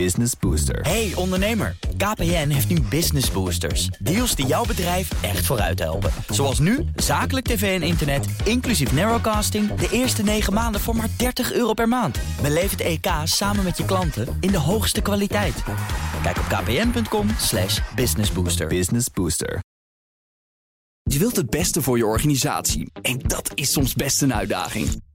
Business Booster. Hey ondernemer, KPN heeft nu Business Boosters. Deals die jouw bedrijf echt vooruit helpen. Zoals nu, zakelijk tv en internet, inclusief narrowcasting... de eerste 9 maanden voor maar 30 euro per maand. Beleef het EK samen met je klanten in de hoogste kwaliteit. Kijk op kpn.com slash businessbooster. Business Booster. Je wilt het beste voor je organisatie. En dat is soms best een uitdaging.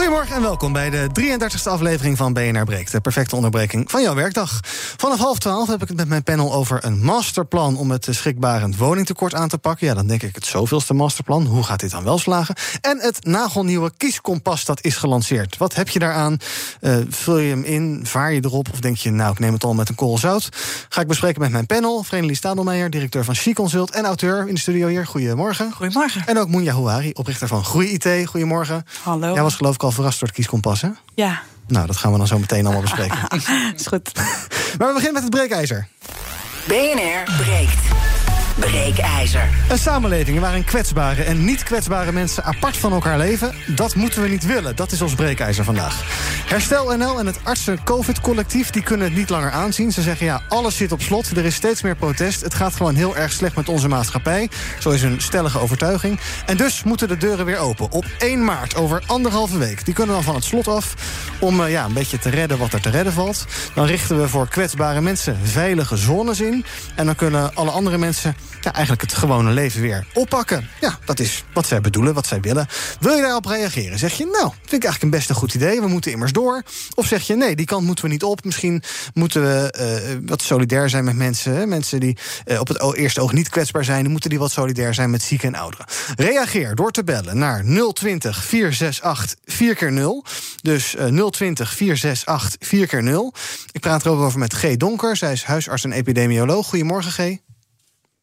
Goedemorgen en welkom bij de 33e aflevering van BNR Breekt. De perfecte onderbreking van jouw werkdag. Vanaf half twaalf heb ik het met mijn panel over een masterplan... om het schrikbarend woningtekort aan te pakken. Ja, dan denk ik het zoveelste masterplan. Hoe gaat dit dan wel slagen? En het nagelnieuwe kieskompas dat is gelanceerd. Wat heb je daaraan? Uh, vul je hem in? Vaar je erop? Of denk je, nou, ik neem het al met een korrel zout? Ga ik bespreken met mijn panel. Vrenelie Stadelmeijer, directeur van She Consult... en auteur in de studio hier. Goedemorgen. Goedemorgen. En ook Moenja Houari, oprichter van Groei IT. Goedemorgen. Hallo. Jij was geloof ik al verrast door het kieskompas, hè? Ja. Nou, dat gaan we dan zo meteen allemaal bespreken. is goed. Maar we beginnen met het breekijzer. BNR breekt. Breekijzer. Een samenleving waarin kwetsbare en niet kwetsbare mensen apart van elkaar leven, dat moeten we niet willen. Dat is ons breekijzer vandaag. Herstel NL en het artsen-COVID-collectief die kunnen het niet langer aanzien. Ze zeggen ja, alles zit op slot. Er is steeds meer protest. Het gaat gewoon heel erg slecht met onze maatschappij. Zo is hun stellige overtuiging. En dus moeten de deuren weer open. Op 1 maart, over anderhalve week. Die kunnen dan van het slot af om uh, ja, een beetje te redden wat er te redden valt. Dan richten we voor kwetsbare mensen veilige zones in. En dan kunnen alle andere mensen ja, eigenlijk het gewone leven weer oppakken. Ja, dat is wat zij bedoelen, wat zij willen. Wil je daarop reageren? Zeg je, nou, vind ik eigenlijk een best een goed idee. We moeten immers door. Of zeg je, nee, die kant moeten we niet op. Misschien moeten we uh, wat solidair zijn met mensen. Hè? Mensen die uh, op het eerste oog niet kwetsbaar zijn... moeten die wat solidair zijn met zieken en ouderen. Reageer door te bellen naar 020 468 4 keer 0 Dus uh, 020 468 4 keer 0 Ik praat erover over met G. Donker. Zij is huisarts en epidemioloog. Goedemorgen, G.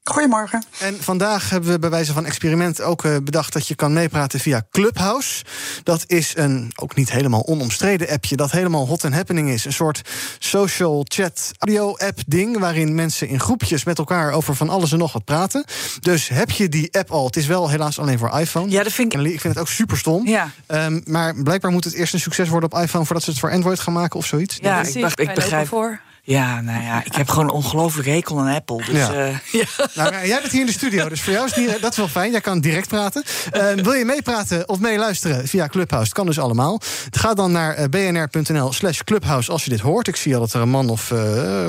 Goedemorgen. En vandaag hebben we bij wijze van experiment ook uh, bedacht dat je kan meepraten via Clubhouse. Dat is een ook niet helemaal onomstreden appje dat helemaal hot and happening is. Een soort social chat audio app ding waarin mensen in groepjes met elkaar over van alles en nog wat praten. Dus heb je die app al? Het is wel helaas alleen voor iPhone. Ja, dat vind ik. Ik vind het ook super stom. Ja. Um, maar blijkbaar moet het eerst een succes worden op iPhone voordat ze het voor Android gaan maken of zoiets. Ja, ik, ik, ik begrijp. Voor. Ja, nou ja, ik heb gewoon ongelooflijk hekel aan Apple. Dus, ja. Uh, ja. Nou, jij bent hier in de studio, dus voor jou is dat is wel fijn. Jij kan direct praten. Uh, wil je meepraten of meeluisteren via Clubhouse? Het kan dus allemaal. Ga dan naar uh, bnr.nl slash Clubhouse als je dit hoort. Ik zie al dat er een man of,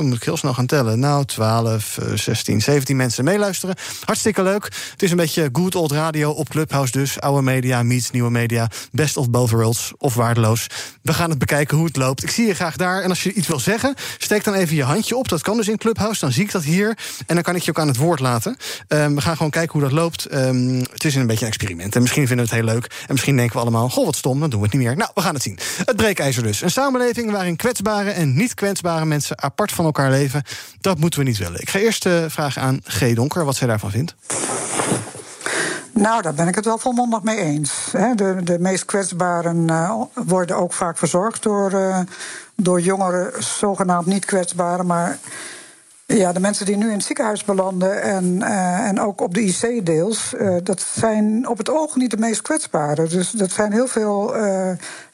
moet ik heel snel gaan tellen... nou, 12, 16, 17 mensen meeluisteren. Hartstikke leuk. Het is een beetje good old radio op Clubhouse dus. Oude media meets nieuwe media. Best of both worlds of waardeloos. We gaan het bekijken hoe het loopt. Ik zie je graag daar. En als je iets wil zeggen, steek even je handje op. Dat kan dus in Clubhouse. Dan zie ik dat hier. En dan kan ik je ook aan het woord laten. Um, we gaan gewoon kijken hoe dat loopt. Um, het is een beetje een experiment. En misschien vinden we het heel leuk. En misschien denken we allemaal: goh, wat stom, dan doen we het niet meer. Nou, we gaan het zien. Het breekijzer dus. Een samenleving waarin kwetsbare en niet kwetsbare mensen apart van elkaar leven. Dat moeten we niet willen. Ik ga eerst uh, vragen aan G. Donker wat zij daarvan vindt. Nou, daar ben ik het wel volmondig mee eens. De, de meest kwetsbaren uh, worden ook vaak verzorgd door, uh, door jongeren, zogenaamd niet kwetsbaren. Maar ja, de mensen die nu in het ziekenhuis belanden en, uh, en ook op de IC deels, dat zijn op het oog niet de meest kwetsbaren. Dus dat zijn heel veel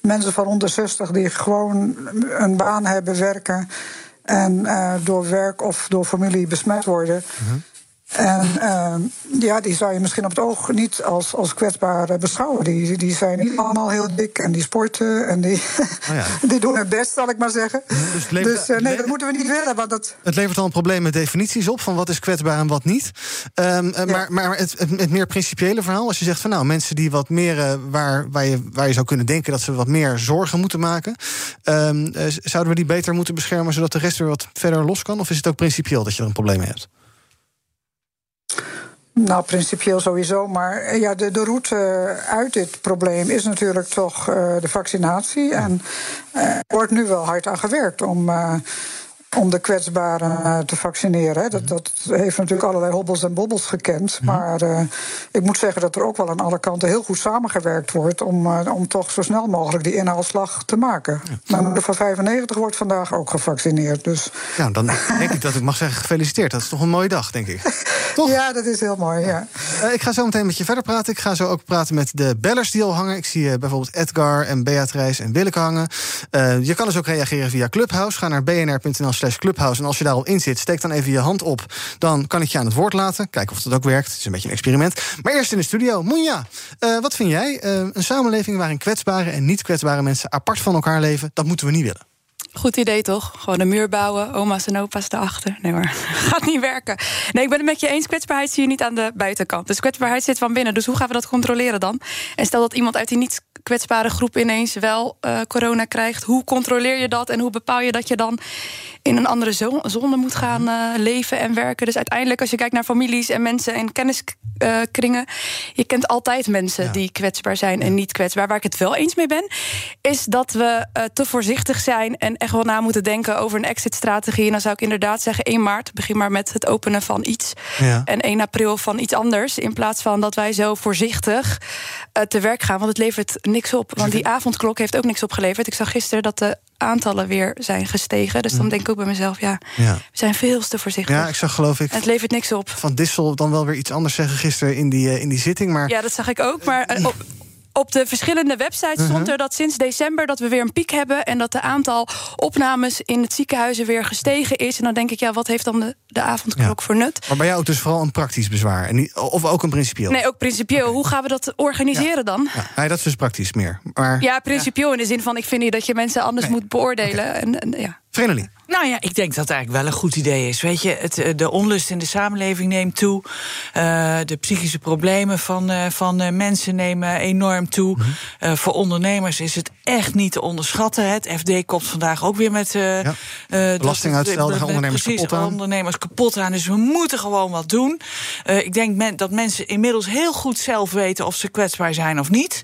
mensen van onder 60 die gewoon een baan hebben, werken en door werk of door familie besmet worden. -huh. En uh, ja, die zou je misschien op het oog niet als, als kwetsbaar beschouwen. Die, die zijn niet allemaal heel dik en die sporten en die, oh ja. die doen het best, zal ik maar zeggen. Dus, levert, dus uh, nee, dat moeten we niet willen. Want dat... Het levert al een probleem met definities op van wat is kwetsbaar en wat niet. Um, ja. Maar, maar het, het, het, meer principiële verhaal, als je zegt van nou, mensen die wat meer, uh, waar, waar, je, waar je zou kunnen denken dat ze wat meer zorgen moeten maken, um, zouden we die beter moeten beschermen zodat de rest weer wat verder los kan? Of is het ook principieel dat je er een probleem mee hebt? Nou, principieel sowieso. Maar ja, de, de route uit dit probleem is natuurlijk toch uh, de vaccinatie. En er wordt nu wel hard aan gewerkt om. Om de kwetsbaren uh, te vaccineren. Dat, dat heeft natuurlijk allerlei hobbels en bobbels gekend. Mhm. Maar uh, ik moet zeggen dat er ook wel aan alle kanten heel goed samengewerkt wordt om, uh, om toch zo snel mogelijk die inhaalslag te maken. Mijn moeder van 95 wordt vandaag ook gevaccineerd. Dus. Nou, dan denk ik dat ik mag zeggen gefeliciteerd. Dat is toch een mooie dag, denk ik. Toch? Ja, dat is heel mooi. Ja. Uh, ik ga zo meteen met je verder praten. Ik ga zo ook praten met de bellers die al hangen. Ik zie bijvoorbeeld Edgar en Beatrice en Willeke hangen. Je kan dus ook reageren via Clubhouse. Ga naar bnr.nl slash Clubhouse. En als je daar al in zit, steek dan even je hand op. Dan kan ik je aan het woord laten. Kijken of dat ook werkt. Het is een beetje een experiment. Maar eerst in de studio. Moenja, uh, wat vind jij? Uh, een samenleving waarin kwetsbare en niet kwetsbare mensen apart van elkaar leven, dat moeten we niet willen. Goed idee toch? Gewoon een muur bouwen, oma's en opa's erachter. Nee hoor, gaat niet werken. Nee, ik ben het met je eens. Kwetsbaarheid zie je niet aan de buitenkant. Dus kwetsbaarheid zit van binnen. Dus hoe gaan we dat controleren dan? En stel dat iemand uit die niet kwetsbare groep ineens wel uh, corona krijgt. Hoe controleer je dat en hoe bepaal je dat je dan in een andere zone moet gaan uh, leven en werken? Dus uiteindelijk, als je kijkt naar families en mensen en kenniskringen, uh, je kent altijd mensen ja. die kwetsbaar zijn en niet kwetsbaar. Waar ik het wel eens mee ben, is dat we uh, te voorzichtig zijn en echt wel na moeten denken over een exit-strategie. En dan zou ik inderdaad zeggen: 1 maart, begin maar met het openen van iets. Ja. En 1 april van iets anders. In plaats van dat wij zo voorzichtig te werk gaan. Want het levert niks op. Want die avondklok heeft ook niks opgeleverd. Ik zag gisteren dat de aantallen weer zijn gestegen. Dus dan denk ik ook bij mezelf, ja, ja. we zijn veel te voorzichtig. Ja, ik zag geloof ik... En het levert niks op. Van Dissel dan wel weer iets anders zeggen gisteren in die, uh, in die zitting. Maar... Ja, dat zag ik ook. Maar uh, op, op de verschillende websites Mhm. stond er dat sinds december dat we weer een piek hebben en dat de aantal opnames in het ziekenhuizen weer gestegen is. En dan denk ik, ja, wat heeft dan de, de avondklok Ja. voor nut? Maar bij jou ook dus vooral een praktisch bezwaar. En niet, of ook een principieel. Nee, ook principieel. Hoe gaan we dat organiseren dan? Ja, nee, dat is dus praktisch meer. Maar Ja, principieel in de zin van ik vind niet dat je mensen anders Nee. moet beoordelen. En, en, ja. Vrenelie. Nou ja, ik denk dat het eigenlijk wel een goed idee is. Weet je, het, eh, de onlust in de samenleving neemt toe. Eh, de psychische problemen van, eh, van mensen nemen enorm toe. Mhm. Voor ondernemers is het echt niet te onderschatten. Het FD komt vandaag ook weer met... dat- Belastinguitstel, daar gaan ondernemers precies, kapot aan. ondernemers kapot aan. Dus we moeten gewoon wat doen. Ik denk men, dat mensen inmiddels heel goed zelf weten... of ze kwetsbaar zijn of niet.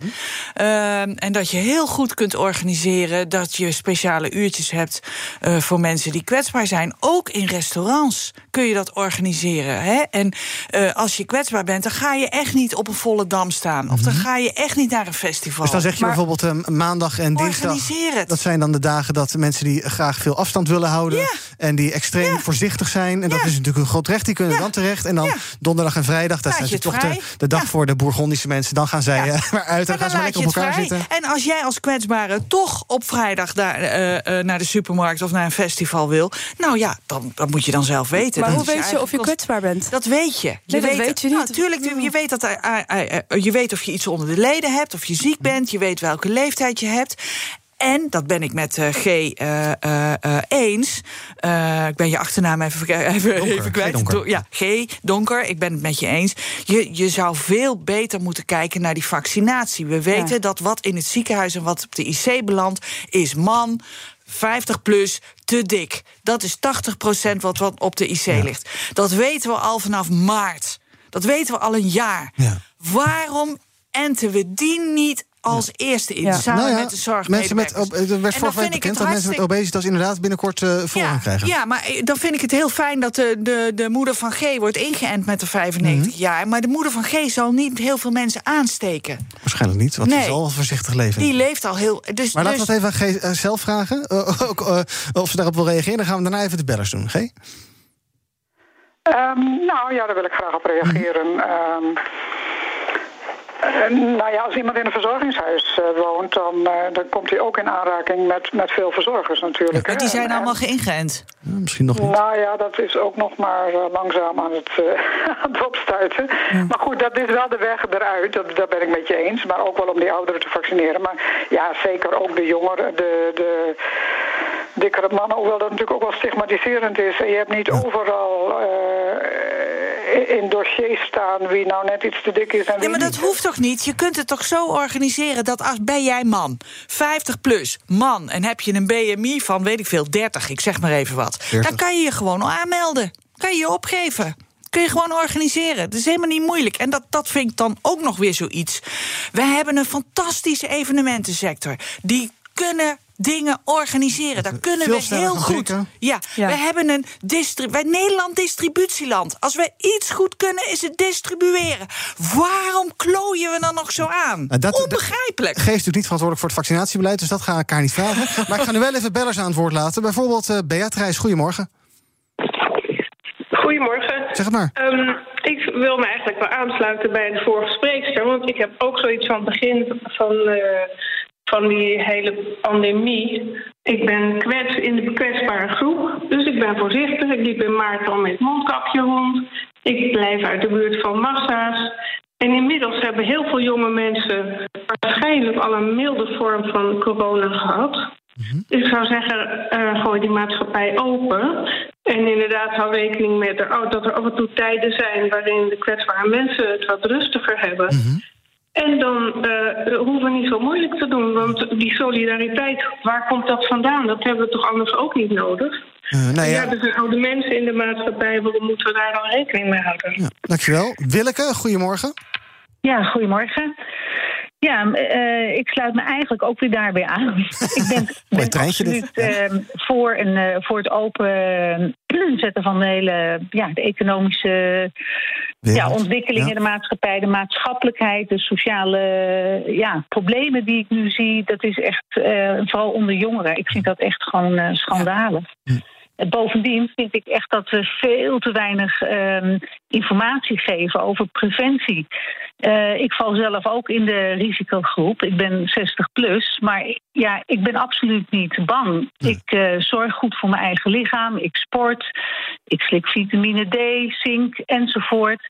Mhm. En dat je heel goed kunt organiseren... dat je speciale uurtjes hebt voor mensen die kwetsbaar zijn. Ook in restaurants kun je dat organiseren. Hè? En eh, als je kwetsbaar bent, dan ga je echt niet op een volle dam staan. Of dan ga je echt niet naar een festival. Mhm. Dus dan zeg je Maar bijvoorbeeld eh, maandag en dinsdag. Organiseer het. Dat zijn dan de dagen dat mensen die graag veel afstand willen houden. Ja. En die extreem Ja. voorzichtig zijn. En dat is natuurlijk een groot recht. Die kunnen dan terecht. En dan donderdag en vrijdag. Dat zijn ze toch de, dag voor de Bourgondische mensen. Dan gaan zij eh, maar uit. Maar gaan ze lekker op elkaar vrij. zitten. En als jij als kwetsbare toch op vrijdag daar, eh, naar de supermarkt of naar een festival wil, nou ja, dan, dat moet je dan zelf weten. Maar Dat hoe weet je of je kwetsbaar bent? Dat weet je. Je Nee, dat weet je niet. Nou, tuurlijk, je weet, dat, je weet of je iets onder de leden hebt, of je ziek bent, je weet welke leeftijd je hebt. En, dat ben ik met eh, G eh, eh, eh, eens. Eh, ik ben je achternaam even, even, Donker, even kwijt. G. Donker. Do- Ja, G, donker. Ik ben het met je eens. Je, je zou veel beter moeten kijken naar die vaccinatie. We weten Ja. dat wat in het ziekenhuis en wat op de IC belandt, is man. 50 plus, te dik. Dat is 80% wat, wat op de IC ligt. Dat weten we al vanaf maart. Dat weten we al een jaar. Ja. Waarom enten we die niet als eerste in, Ja. samen Nou ja, met de zorg? mensen met, er werd En dan vorige week vind ik bekend het dat mensen met obesitas inderdaad binnenkort eh voorrang ja, krijgen. Ja, maar eh, dan vind ik het heel fijn dat de, de, de moeder van G wordt ingeënt met de 95 Mhm. jaar. Maar de moeder van G zal niet heel veel mensen aansteken. Waarschijnlijk niet, want die zal wel voorzichtig leven. Die leeft al heel. Dus, Maar dus, laten we het even aan G eh, zelf vragen. eh, ook, eh, of ze daarop wil reageren. Dan gaan we daarna even de bellers doen. G? Ehm, nou ja, daar wil ik graag op reageren. Ehm, eh, nou ja, als iemand in een verzorgingshuis eh, woont, dan, eh, dan komt hij ook in aanraking met, met veel verzorgers natuurlijk. maar hè. die zijn En- allemaal geïngeënt. Ja, misschien nog niet. Nou ja, dat is ook nog maar eh, langzaam aan het, eh, aan het opstuiten. Maar goed, dat is wel de weg eruit. Dat, daar ben ik met je eens. Maar ook wel om die ouderen te vaccineren. Maar ja, zeker ook de jongeren, de, de dikkere mannen. Hoewel dat natuurlijk ook wel stigmatiserend is. En je hebt niet overal eh, in dossiers staan wie nou net iets te dik is en Ja, maar dat niet. hoeft toch niet? Je kunt het toch zo organiseren dat als ben jij man, 50 plus, man, en heb je een BMI van, weet ik veel, 30, ik zeg maar even wat. 40. Dan kan je je gewoon aanmelden. Kan je je opgeven. Kun je gewoon organiseren. Dat is helemaal niet moeilijk. En dat, dat vind ik dan ook nog weer zoiets. We hebben een fantastische evenementensector. Die kunnen dingen organiseren. Daar kunnen we heel goed. Ja, Ja. we hebben een distri wij Nederland distributieland. Als we iets goed kunnen, is het distribueren. Waarom klooien we dan nog zo aan? Nou, dat- Onbegrijpelijk. Geest natuurlijk niet verantwoordelijk voor het vaccinatiebeleid, dus dat gaan we elkaar niet vragen. Maar ik ga nu wel even bellers aan het woord laten. Bijvoorbeeld eh Beatrice, goedemorgen. Goedemorgen. Zeg het maar. Ehm, ik wil me eigenlijk wel aansluiten bij de vorige spreekster. Want ik heb ook zoiets van het begin van, eh, van die hele pandemie. Ik ben kwets in de kwetsbare groep. Dus ik ben voorzichtig. Ik liep in maart al met mondkapje rond. Ik blijf uit de buurt van massa's. En inmiddels hebben heel veel jonge mensen waarschijnlijk al een milde vorm van corona gehad. Ik zou zeggen, eh, gooi die maatschappij open. En inderdaad, hou rekening met er, dat er af en toe tijden zijn waarin de kwetsbare mensen het wat rustiger hebben. En dan eh, hoeven we niet zo moeilijk te doen, want die solidariteit, waar komt dat vandaan? Dat hebben we toch anders ook niet nodig? Eh, nou ja. ja, er zijn oude mensen in de maatschappij, waarom moeten we daar dan rekening mee houden? ja, dankjewel. Willeke, goedemorgen. Ja, goedemorgen. Ja, eh, ik sluit me eigenlijk ook weer daarbij aan. ik ben, ben absoluut eh, voor, een, eh, voor het open eh, zetten van de hele ja, de economische ja, ontwikkeling Ja. in de maatschappij, de maatschappelijkheid, de sociale ja, problemen die ik nu zie. Dat is echt, eh, vooral onder jongeren, ik vind dat echt gewoon schandalig. Bovendien vind ik echt dat we veel te weinig ehm, informatie geven over preventie. Eh, ik val zelf ook in de risicogroep. Ik ben 60 plus, maar ja, ik ben absoluut niet bang. Ik eh, zorg goed voor mijn eigen lichaam. Ik sport. Ik slik vitamine D, zink enzovoort.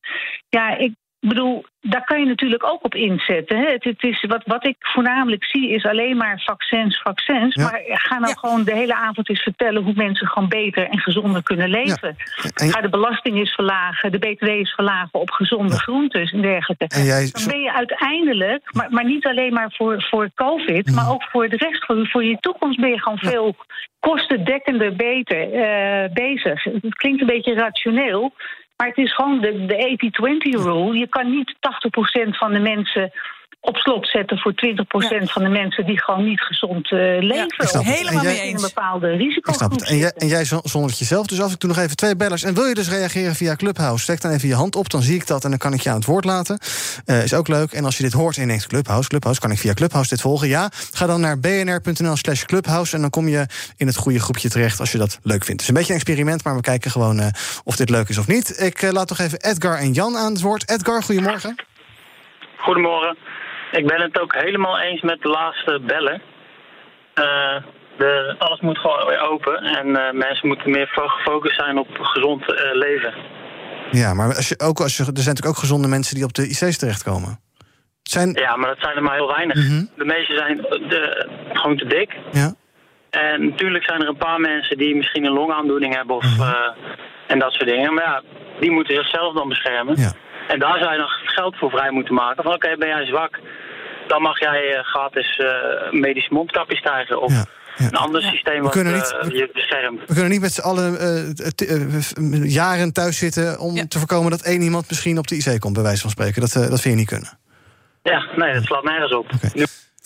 Ja, ik bedoel, daar kan je natuurlijk ook op inzetten. Hè. Het, het is, wat, wat ik voornamelijk zie is alleen maar vaccins, vaccins. Ja. Maar ga nou Ja. gewoon de hele avond eens vertellen hoe mensen gewoon beter en gezonder kunnen leven. En- Ga de belasting eens verlagen, de BTW eens verlagen op gezonde groentes en dergelijke. En jij, Dan ben je uiteindelijk, maar, maar niet alleen maar voor, voor COVID, Mhm. maar ook voor de rest, voor, voor je toekomst ben je gewoon veel kostendekkender beter eh, bezig. Het klinkt een beetje rationeel, maar het is gewoon de, de 80-20 rule. Je kan niet 80% van de mensen op slot zetten voor 20% van de mensen die gewoon niet gezond eh, leven. Ik snap het. Helemaal jij- mee in een eens. bepaalde ik het. En jij, en jij zo- zonder het jezelf. Dus af en toe nog even twee bellers. En wil je dus reageren via Clubhouse? Steek dan even je hand op, dan zie ik dat en dan kan ik je aan het woord laten. Eh, is ook leuk. En als je dit hoort en je denkt Clubhouse, Clubhouse, kan ik via Clubhouse dit volgen? Ja, ga dan naar bnr.nl slash Clubhouse en dan kom je in het goede groepje terecht als je dat leuk vindt. Het is een beetje een experiment, maar we kijken gewoon eh, of dit leuk is of niet. Ik laat toch even Edgar en Jan aan het woord. Edgar, goedemorgen. Goedemorgen. Ik ben het ook helemaal eens met de laatste bellen. Eh, de, alles moet gewoon weer open en eh, mensen moeten meer fo- gefocust zijn op gezond eh, leven. Ja, maar als je, ook als je, er zijn natuurlijk ook gezonde mensen die op de IC's terechtkomen. Zijn, Ja, maar dat zijn er maar heel weinig. Mhm. De meeste zijn de, gewoon te dik. ja. En natuurlijk zijn er een paar mensen die misschien een longaandoening hebben of, Mhm. en dat soort dingen. Maar ja, die moeten zichzelf dan beschermen. Ja. En daar zou je nog geld voor vrij moeten maken. Van oké, ben jij zwak, dan mag jij eh, gratis eh medisch mondkapjes krijgen. Of Ja, ja. een ander systeem wat kunnen eh, niet- we- je beschermt. We kunnen niet met z'n allen t- jaren thuis zitten om Ja. te voorkomen dat één iemand misschien op de IC komt, bij wijze van spreken. Dat, dat vind je niet kunnen. Ja, nee, dat slaat nergens op.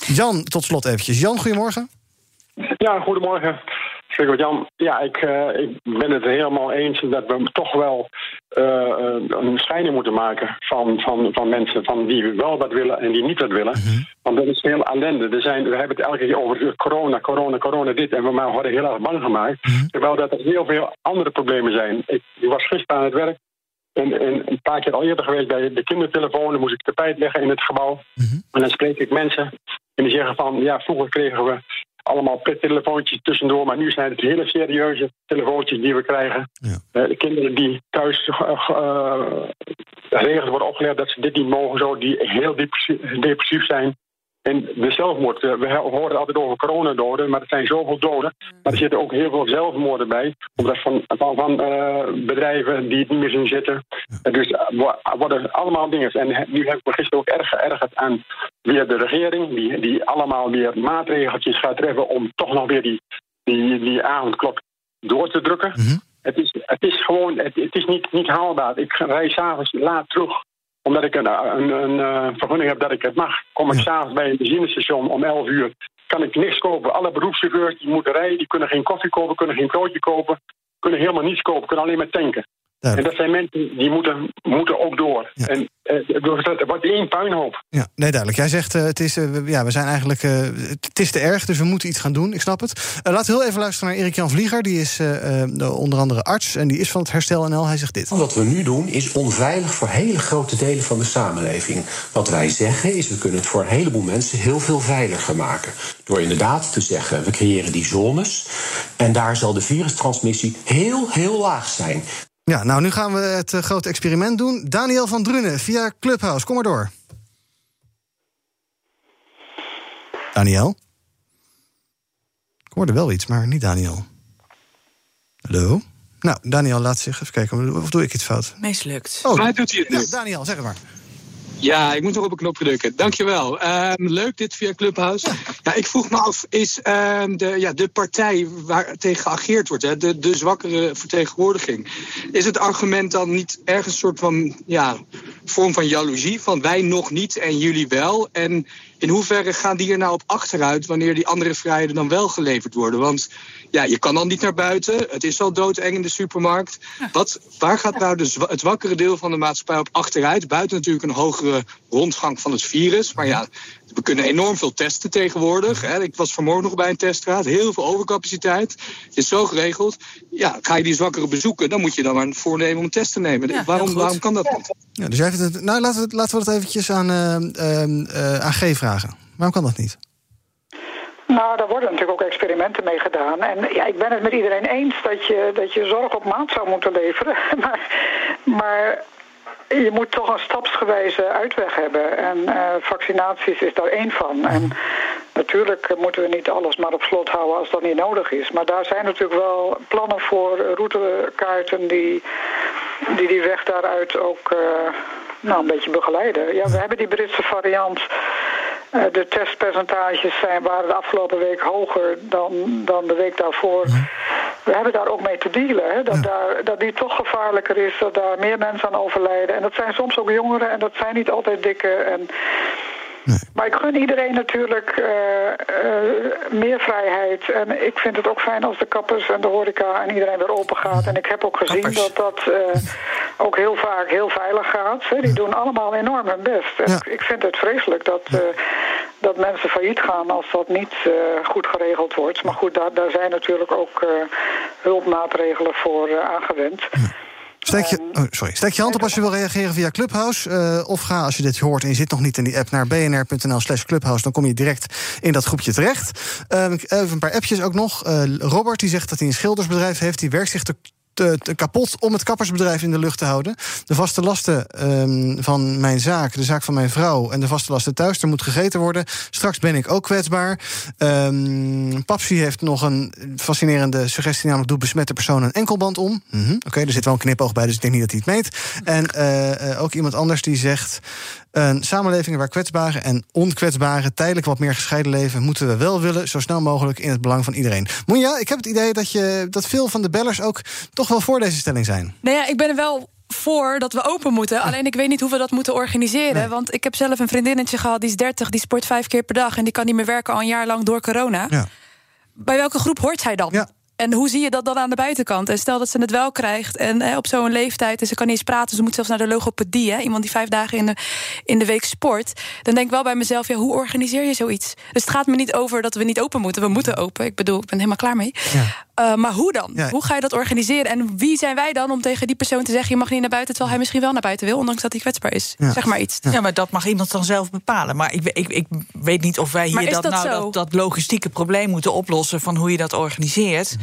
Jan, tot slot eventjes. Jan, goedemorgen. Ja, goedemorgen. Ja, ik, eh, ik ben het helemaal eens dat we toch wel eh, eh, een scheiding moeten maken van, van, van mensen van die wel wat willen en die niet wat willen. Want dat is heel ellende. Er zijn, we hebben het elke keer over corona, corona, corona, dit. En we worden heel erg bang gemaakt. Terwijl dat er heel veel andere problemen zijn. Ik, ik was gisteren aan het werk. En, en een paar keer al eerder geweest bij de kindertelefoon. Dan moest ik tapijt leggen in het gebouw. En dan spreek ik mensen. En die zeggen van, ja, vroeger kregen we allemaal pettelefoontjes tussendoor. Maar nu zijn het hele serieuze telefoontjes die we krijgen. Ja. Eh, de kinderen die thuis eh, eh, geregeld worden opgeleid dat ze dit niet mogen. Zo, die heel depressief zijn. En de zelfmoord, eh, we horen altijd over coronadoden, maar er zijn zoveel doden. Maar er zitten ook heel veel zelfmoorden bij. Omdat van, van, van eh, bedrijven die het niet meer zien zitten. Dus wa- worden allemaal dingen. En nu heb ik me gisteren ook erg geërgerd aan weer de regering. Die, die allemaal weer maatregeltjes gaat treffen om toch nog weer die, die, die avondklok door te drukken. Mhm. Het is, het is gewoon, het, het is niet, niet haalbaar. Ik rij s'avonds laat terug omdat ik een, een, een, eh, vergunning heb dat ik het mag. Kom ik Ja. s'avonds bij een benzinestation om 11 uur, kan ik niks kopen. Alle beroepschauffeurs die moeten rijden, die kunnen geen koffie kopen, kunnen geen broodje kopen, kunnen helemaal niets kopen, kunnen alleen maar tanken. En dat zijn mensen die moeten, moeten ook door. En uh, het wordt één puinhoop. Ja, nee, duidelijk. Jij zegt, uh, het is, uh, ja, we zijn eigenlijk, het is te erg, dus we moeten iets gaan doen. Ik snap het. laten we heel even luisteren naar Erik-Jan Vlieger. Die is onder andere arts en die is van het Herstel NL. Hij zegt dit. Wat we nu doen is onveilig voor hele grote delen van de samenleving. Wat wij zeggen is, we kunnen het voor een heleboel mensen heel veel veiliger maken. Door inderdaad te zeggen, we creëren die zones. En daar zal de virustransmissie heel, heel laag zijn. Ja, nou nu gaan we het uh, grote experiment doen. Daniel van Drunen via Clubhouse, kom maar door. Daniel? Ik hoorde wel iets, maar niet Daniel. Hallo? Nou, Daniel laat zich even kijken. Of doe ik iets fout? Mislukt. Oh, Mij doet hij het Daniel, zeg het maar. Ja, ik moet nog op een knop drukken. Dankjewel. Uh, leuk dit via Clubhouse. Ja. ik vroeg me af, is uh, de, ja, de partij waar tegen geageerd wordt, hè, de, de zwakkere vertegenwoordiging, is het argument dan niet ergens een soort van ja, vorm van jaloezie? Van wij nog niet en jullie wel? En in hoeverre gaan die er nou op achteruit wanneer die andere vrijheden dan wel geleverd worden? Want ja, je kan dan niet naar buiten. Het is al doodeng in de supermarkt. Wat, waar gaat nou de, het zwakkere deel van de maatschappij op achteruit? Buiten natuurlijk een hogere rondgang van het virus. Maar ja, we kunnen enorm veel testen tegenwoordig. Hè. Ik was vanmorgen nog bij een testraad. Heel veel overcapaciteit. Het is zo geregeld. Ja, ga je die zwakkere bezoeken, dan moet je dan maar voornemen om een test te nemen. Ja, waarom, waarom kan dat niet? Ja, dus jij vindt het, nou, laten we, laten we dat eventjes aan, uh, uh, aan G vragen. Waarom kan dat niet? Nou, daar worden natuurlijk ook experimenten mee gedaan. En ja, ik ben het met iedereen eens dat je, dat je zorg op maat zou moeten leveren. Maar, maar je moet toch een stapsgewijze uitweg hebben. En uh, vaccinaties is daar één van. En natuurlijk moeten we niet alles maar op slot houden als dat niet nodig is. Maar daar zijn natuurlijk wel plannen voor, routekaarten die die, die weg daaruit ook uh, nou, een beetje begeleiden. Ja, we hebben die Britse variant. Uh, de testpercentages zijn, waren de afgelopen week hoger dan, dan de week daarvoor. We hebben daar ook mee te dealen. Hè? Dat, daar, dat die toch gevaarlijker is, dat daar meer mensen aan overlijden. En dat zijn soms ook jongeren en dat zijn niet altijd dikke. En, Nee. Maar ik gun iedereen natuurlijk uh, uh, meer vrijheid. En ik vind het ook fijn als de kappers en de horeca en iedereen weer open gaat. En ik heb ook gezien Kappers. dat dat uh, ook heel vaak heel veilig gaat. Die doen allemaal enorm hun best. En Ja. ik, vind het vreselijk dat, dat mensen failliet gaan als dat niet goed geregeld wordt. Maar goed, daar, daar zijn natuurlijk ook hulpmaatregelen voor aangewend. Steek je, oh, sorry. Steek je hand op als je wil reageren via Clubhouse. eh, of ga, als je dit hoort en je zit nog niet in die app, naar bnr.nl slash Clubhouse. Dan kom je direct in dat groepje terecht. Ehm, even een paar appjes ook nog. Eh, Robert die zegt dat hij een schildersbedrijf heeft. Die werkt zich te, te, te kapot om het kappersbedrijf in de lucht te houden. De vaste lasten ehm, van mijn zaak, de zaak van mijn vrouw... en de vaste lasten thuis, er moet gegeten worden. Straks ben ik ook kwetsbaar. Ehm Papsi heeft nog een fascinerende suggestie... namelijk doet besmette persoon een enkelband om. Mhm, Oké, er zit wel een knipoog bij, dus ik denk niet dat hij het meet. En eh, eh, ook iemand anders die zegt... Een samenleving waar kwetsbaren en onkwetsbaren tijdelijk wat meer gescheiden leven, moeten we wel willen, zo snel mogelijk in het belang van iedereen. Moenja, ik heb het idee dat, je, dat veel van de bellers ook toch wel voor deze stelling zijn. Nou ja, ik ben er wel voor dat we open moeten. Alleen ik weet niet hoe we dat moeten organiseren. Nee. Want ik heb zelf een vriendinnetje gehad, die is 30, die sport vijf keer per dag en die kan niet meer werken al een jaar lang door corona. Ja. Bij welke groep hoort zij dan? Ja. En hoe zie je dat dan aan de buitenkant? En stel dat ze het wel krijgt en hè, op zo'n leeftijd... en ze kan niet eens praten, ze moet zelfs naar de logopedie... Hè, iemand die vijf dagen in de, in de week sport... dan denk ik wel bij mezelf, ja, hoe organiseer je zoiets? Dus het gaat me niet over dat we niet open moeten. We moeten open, ik bedoel, ik ben helemaal klaar mee. Uh, maar hoe dan? Ja. Hoe ga je dat organiseren? En wie zijn wij dan om tegen die persoon te zeggen... je mag niet naar buiten, terwijl hij misschien wel naar buiten wil... ondanks dat hij kwetsbaar is? Ja. Zeg maar iets. Ja. maar dat mag iemand dan zelf bepalen. Maar ik, ik, ik weet niet of wij hier dat, dat nou, dat, dat logistieke probleem moeten oplossen van hoe je dat organiseert.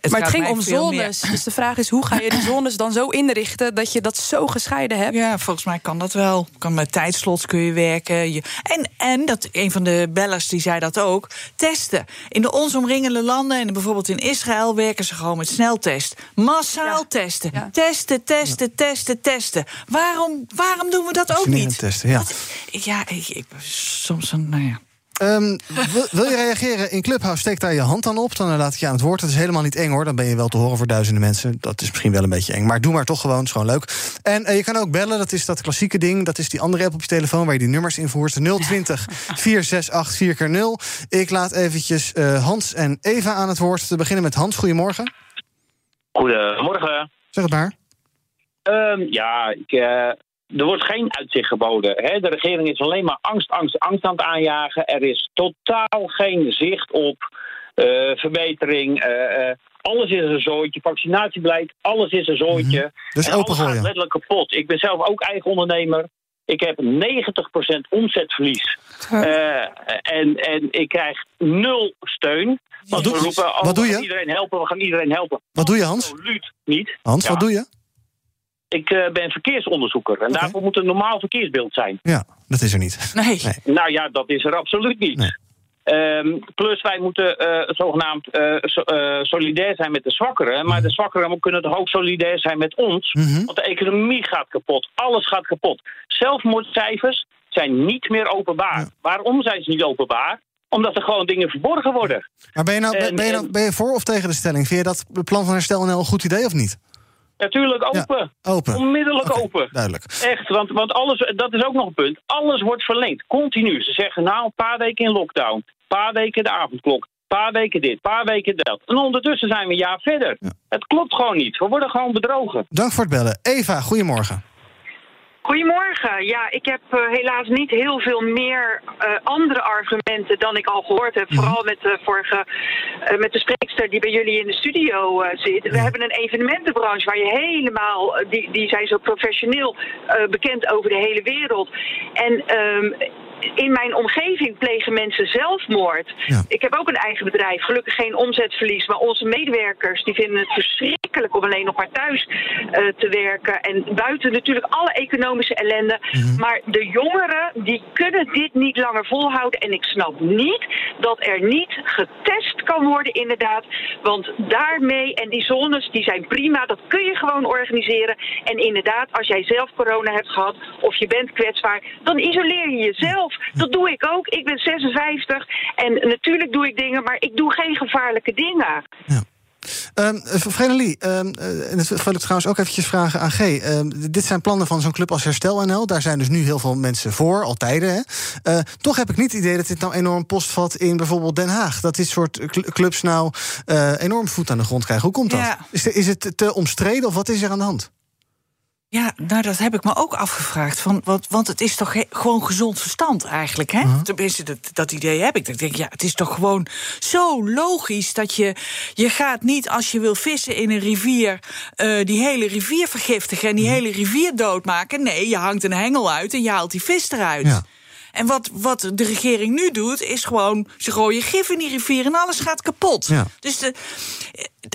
Het maar het ging om meer- zones. Dus de vraag is, hoe ga je die zones dan zo inrichten... dat je dat zo gescheiden hebt? Ja, volgens mij kan dat wel. Kan met tijdslots kun je werken. Je, en, en dat een van de bellers die zei dat ook. Testen. In de ons omringende landen en bijvoorbeeld in Israël werken ze gewoon met sneltest. Massaal Ja. testen. Ja. Testen, testen, testen, testen. Waarom, waarom doen we dat ook niet? testen, ja. Ja, ik, ik, soms een, nou ja. Ehm, wil, wil je reageren in Clubhouse? Steek daar je hand dan op. Dan laat ik je aan het woord. Dat is helemaal niet eng hoor. Dan ben je wel te horen voor duizenden mensen. Dat is misschien wel een beetje eng. Maar doe maar toch gewoon. Het is gewoon leuk. En eh, je kan ook bellen. Dat is dat klassieke ding. Dat is die andere app op je telefoon waar je die nummers invoert. 020 468 4 keer 0 Ik laat eventjes eh, Hans en Eva aan het woord. Te beginnen met Hans. Goedemorgen. Goedemorgen. Zeg het maar. Ehm, ja, ik, eh, er wordt geen uitzicht geboden. Hè? De regering is alleen maar angst, angst, angst aan het aanjagen. Er is totaal geen zicht op eh, verbetering. Eh, eh, alles is een zooitje. Vaccinatiebeleid, alles is een zooitje. Dus en open alles gaat letterlijk kapot. Ik ben zelf ook eigen ondernemer. Ik heb 90% omzetverlies. Eh, en, en ik krijg nul steun. Want doe- we roepen, oh, wat doe we je? gaan iedereen helpen, we gaan iedereen helpen. Wat doe je, Hans? Absoluut niet. Hans, Ja. wat doe je? Ik eh, ben verkeersonderzoeker en daarvoor moet een normaal verkeersbeeld zijn. Ja, dat is er niet. Nee. Nou ja, dat is er absoluut niet. Ehm, plus wij moeten eh, zogenaamd eh, so- solidair zijn met de zwakkeren. Maar de zwakkeren kunnen toch ook solidair zijn met ons. Want de economie gaat kapot. Alles gaat kapot. Zelfmoordcijfers zijn niet meer openbaar. Waarom zijn ze niet openbaar? Omdat er gewoon dingen verborgen worden. Maar ben je, nou, En- ben, je nou, ben je voor of tegen de stelling? Vind je dat plan van herstel NL een goed idee of niet? Natuurlijk open. open. Onmiddellijk open. Duidelijk. Echt, want, want alles, dat is ook nog een punt. Alles wordt verlengd, continu. Ze zeggen nou een paar weken in lockdown, een paar weken de avondklok, een paar weken dit, een paar weken dat. En ondertussen zijn we een jaar verder. Het klopt gewoon niet. We worden gewoon bedrogen. Dank voor het bellen. Eva, goedemorgen. Goedemorgen. Ja, ik heb eh, helaas niet heel veel meer eh, andere argumenten dan ik al gehoord heb. Vooral met de vorige, eh, met de spreekster die bij jullie in de studio zit. We hebben een evenementenbranche waar je helemaal, die, die zijn zo professioneel bekend over de hele wereld. En ehm, in mijn omgeving plegen mensen zelfmoord. Ik heb ook een eigen bedrijf, gelukkig geen omzetverlies. Maar onze medewerkers die vinden het verschrikkelijk om alleen nog maar thuis eh, te werken. En buiten natuurlijk alle economische ellende. Maar de jongeren die kunnen dit niet langer volhouden. En ik snap niet dat er niet getest kan worden inderdaad. Want daarmee, en die zones die zijn prima, dat kun je gewoon organiseren. En inderdaad, als jij zelf corona hebt gehad of je bent kwetsbaar, dan isoleer je jezelf. Dat doe ik ook. Ik ben 56 en natuurlijk doe ik dingen, maar ik doe geen gevaarlijke dingen. Um, Vredelie, ehm, eh, en dat wil ik trouwens ook eventjes vragen aan G. Ehm, dit zijn plannen van zo'n club als Herstel NL. Daar zijn dus nu heel veel mensen voor, al tijden. Hè? Eh, toch heb ik niet het idee dat dit nou enorm postvat in bijvoorbeeld Den Haag. Dat dit soort cl- clubs nou eh, enorm voet aan de grond krijgen. Hoe komt dat? Ja. Is, de- is het te omstreden of wat is er aan de hand? Ja, nou dat heb ik me ook afgevraagd. Van, want, want het is toch gewoon gezond verstand eigenlijk. Hè? Tenminste, dat, dat idee heb ik. Dat ik denk, ja, het is toch gewoon zo logisch dat je. Je gaat niet als je wil vissen in een rivier. eh, die hele rivier vergiftigen en die hele rivier doodmaken. Nee, je hangt een hengel uit en je haalt die vis eruit. En wat, wat de regering nu doet, is gewoon... ze gooien gif in die rivier en alles gaat kapot. Ja. Dus de,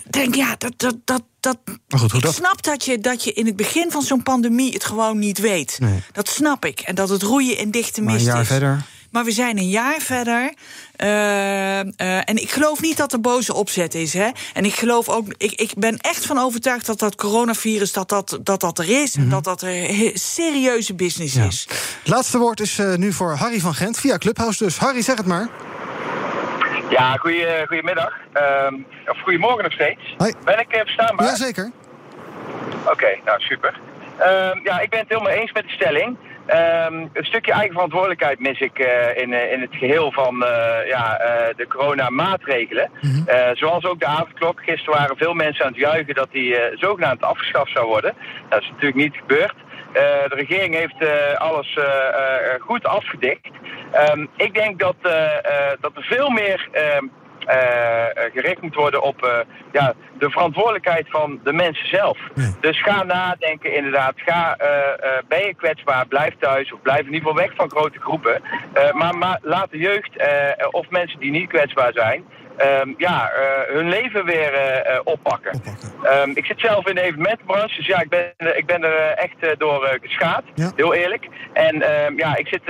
denk, ja, dat... dat, dat, dat Maar goed, ik dat- snap dat je, dat je in het begin van zo'n pandemie het gewoon niet weet. Nee. Dat snap ik. En dat het roeien in dichte Maar een mist jaar is. verder. Maar we zijn een jaar verder. eh, eh, en ik geloof niet dat er boze opzet is. Hè? En ik geloof ook. Ik, ik ben echt van overtuigd dat dat coronavirus dat dat, dat, dat er is. Mhm. En dat dat een serieuze business is. Het laatste woord is eh, nu voor Harry van Gent via Clubhouse. Dus Harry, zeg het maar. Ja, goeie, goedemiddag. Ehm of goedemorgen nog steeds. Ben ik verstaanbaar? Jazeker. Oké, nou super. Ehm, ja, ik ben het helemaal eens met de stelling. Ehm, een stukje eigen verantwoordelijkheid mis ik eh, in, eh, in het geheel van eh, ja, de coronamaatregelen. Eh, zoals ook de avondklok. Gisteren waren veel mensen aan het juichen dat die zogenaamd afgeschaft zou worden. Dat is natuurlijk niet gebeurd. De regering heeft alles goed afgedikt. Ehm, ik denk dat, dat er veel meer ehm, eh, eh, gericht moet worden op eh, ja, de verantwoordelijkheid van de mensen zelf. Dus ga nadenken inderdaad. Ga, eh, eh, ben je kwetsbaar, blijf thuis of blijf in ieder geval weg van grote groepen. Eh, maar, maar laat de jeugd eh, of mensen die niet kwetsbaar zijn... ehm, ja, eh, hun leven weer eh, eh, oppakken. Ehm, ik zit zelf in de evenementenbranche, dus ja, ik ben, ik ben er echt door geschaad, heel eerlijk. En ehm, ja, ik zit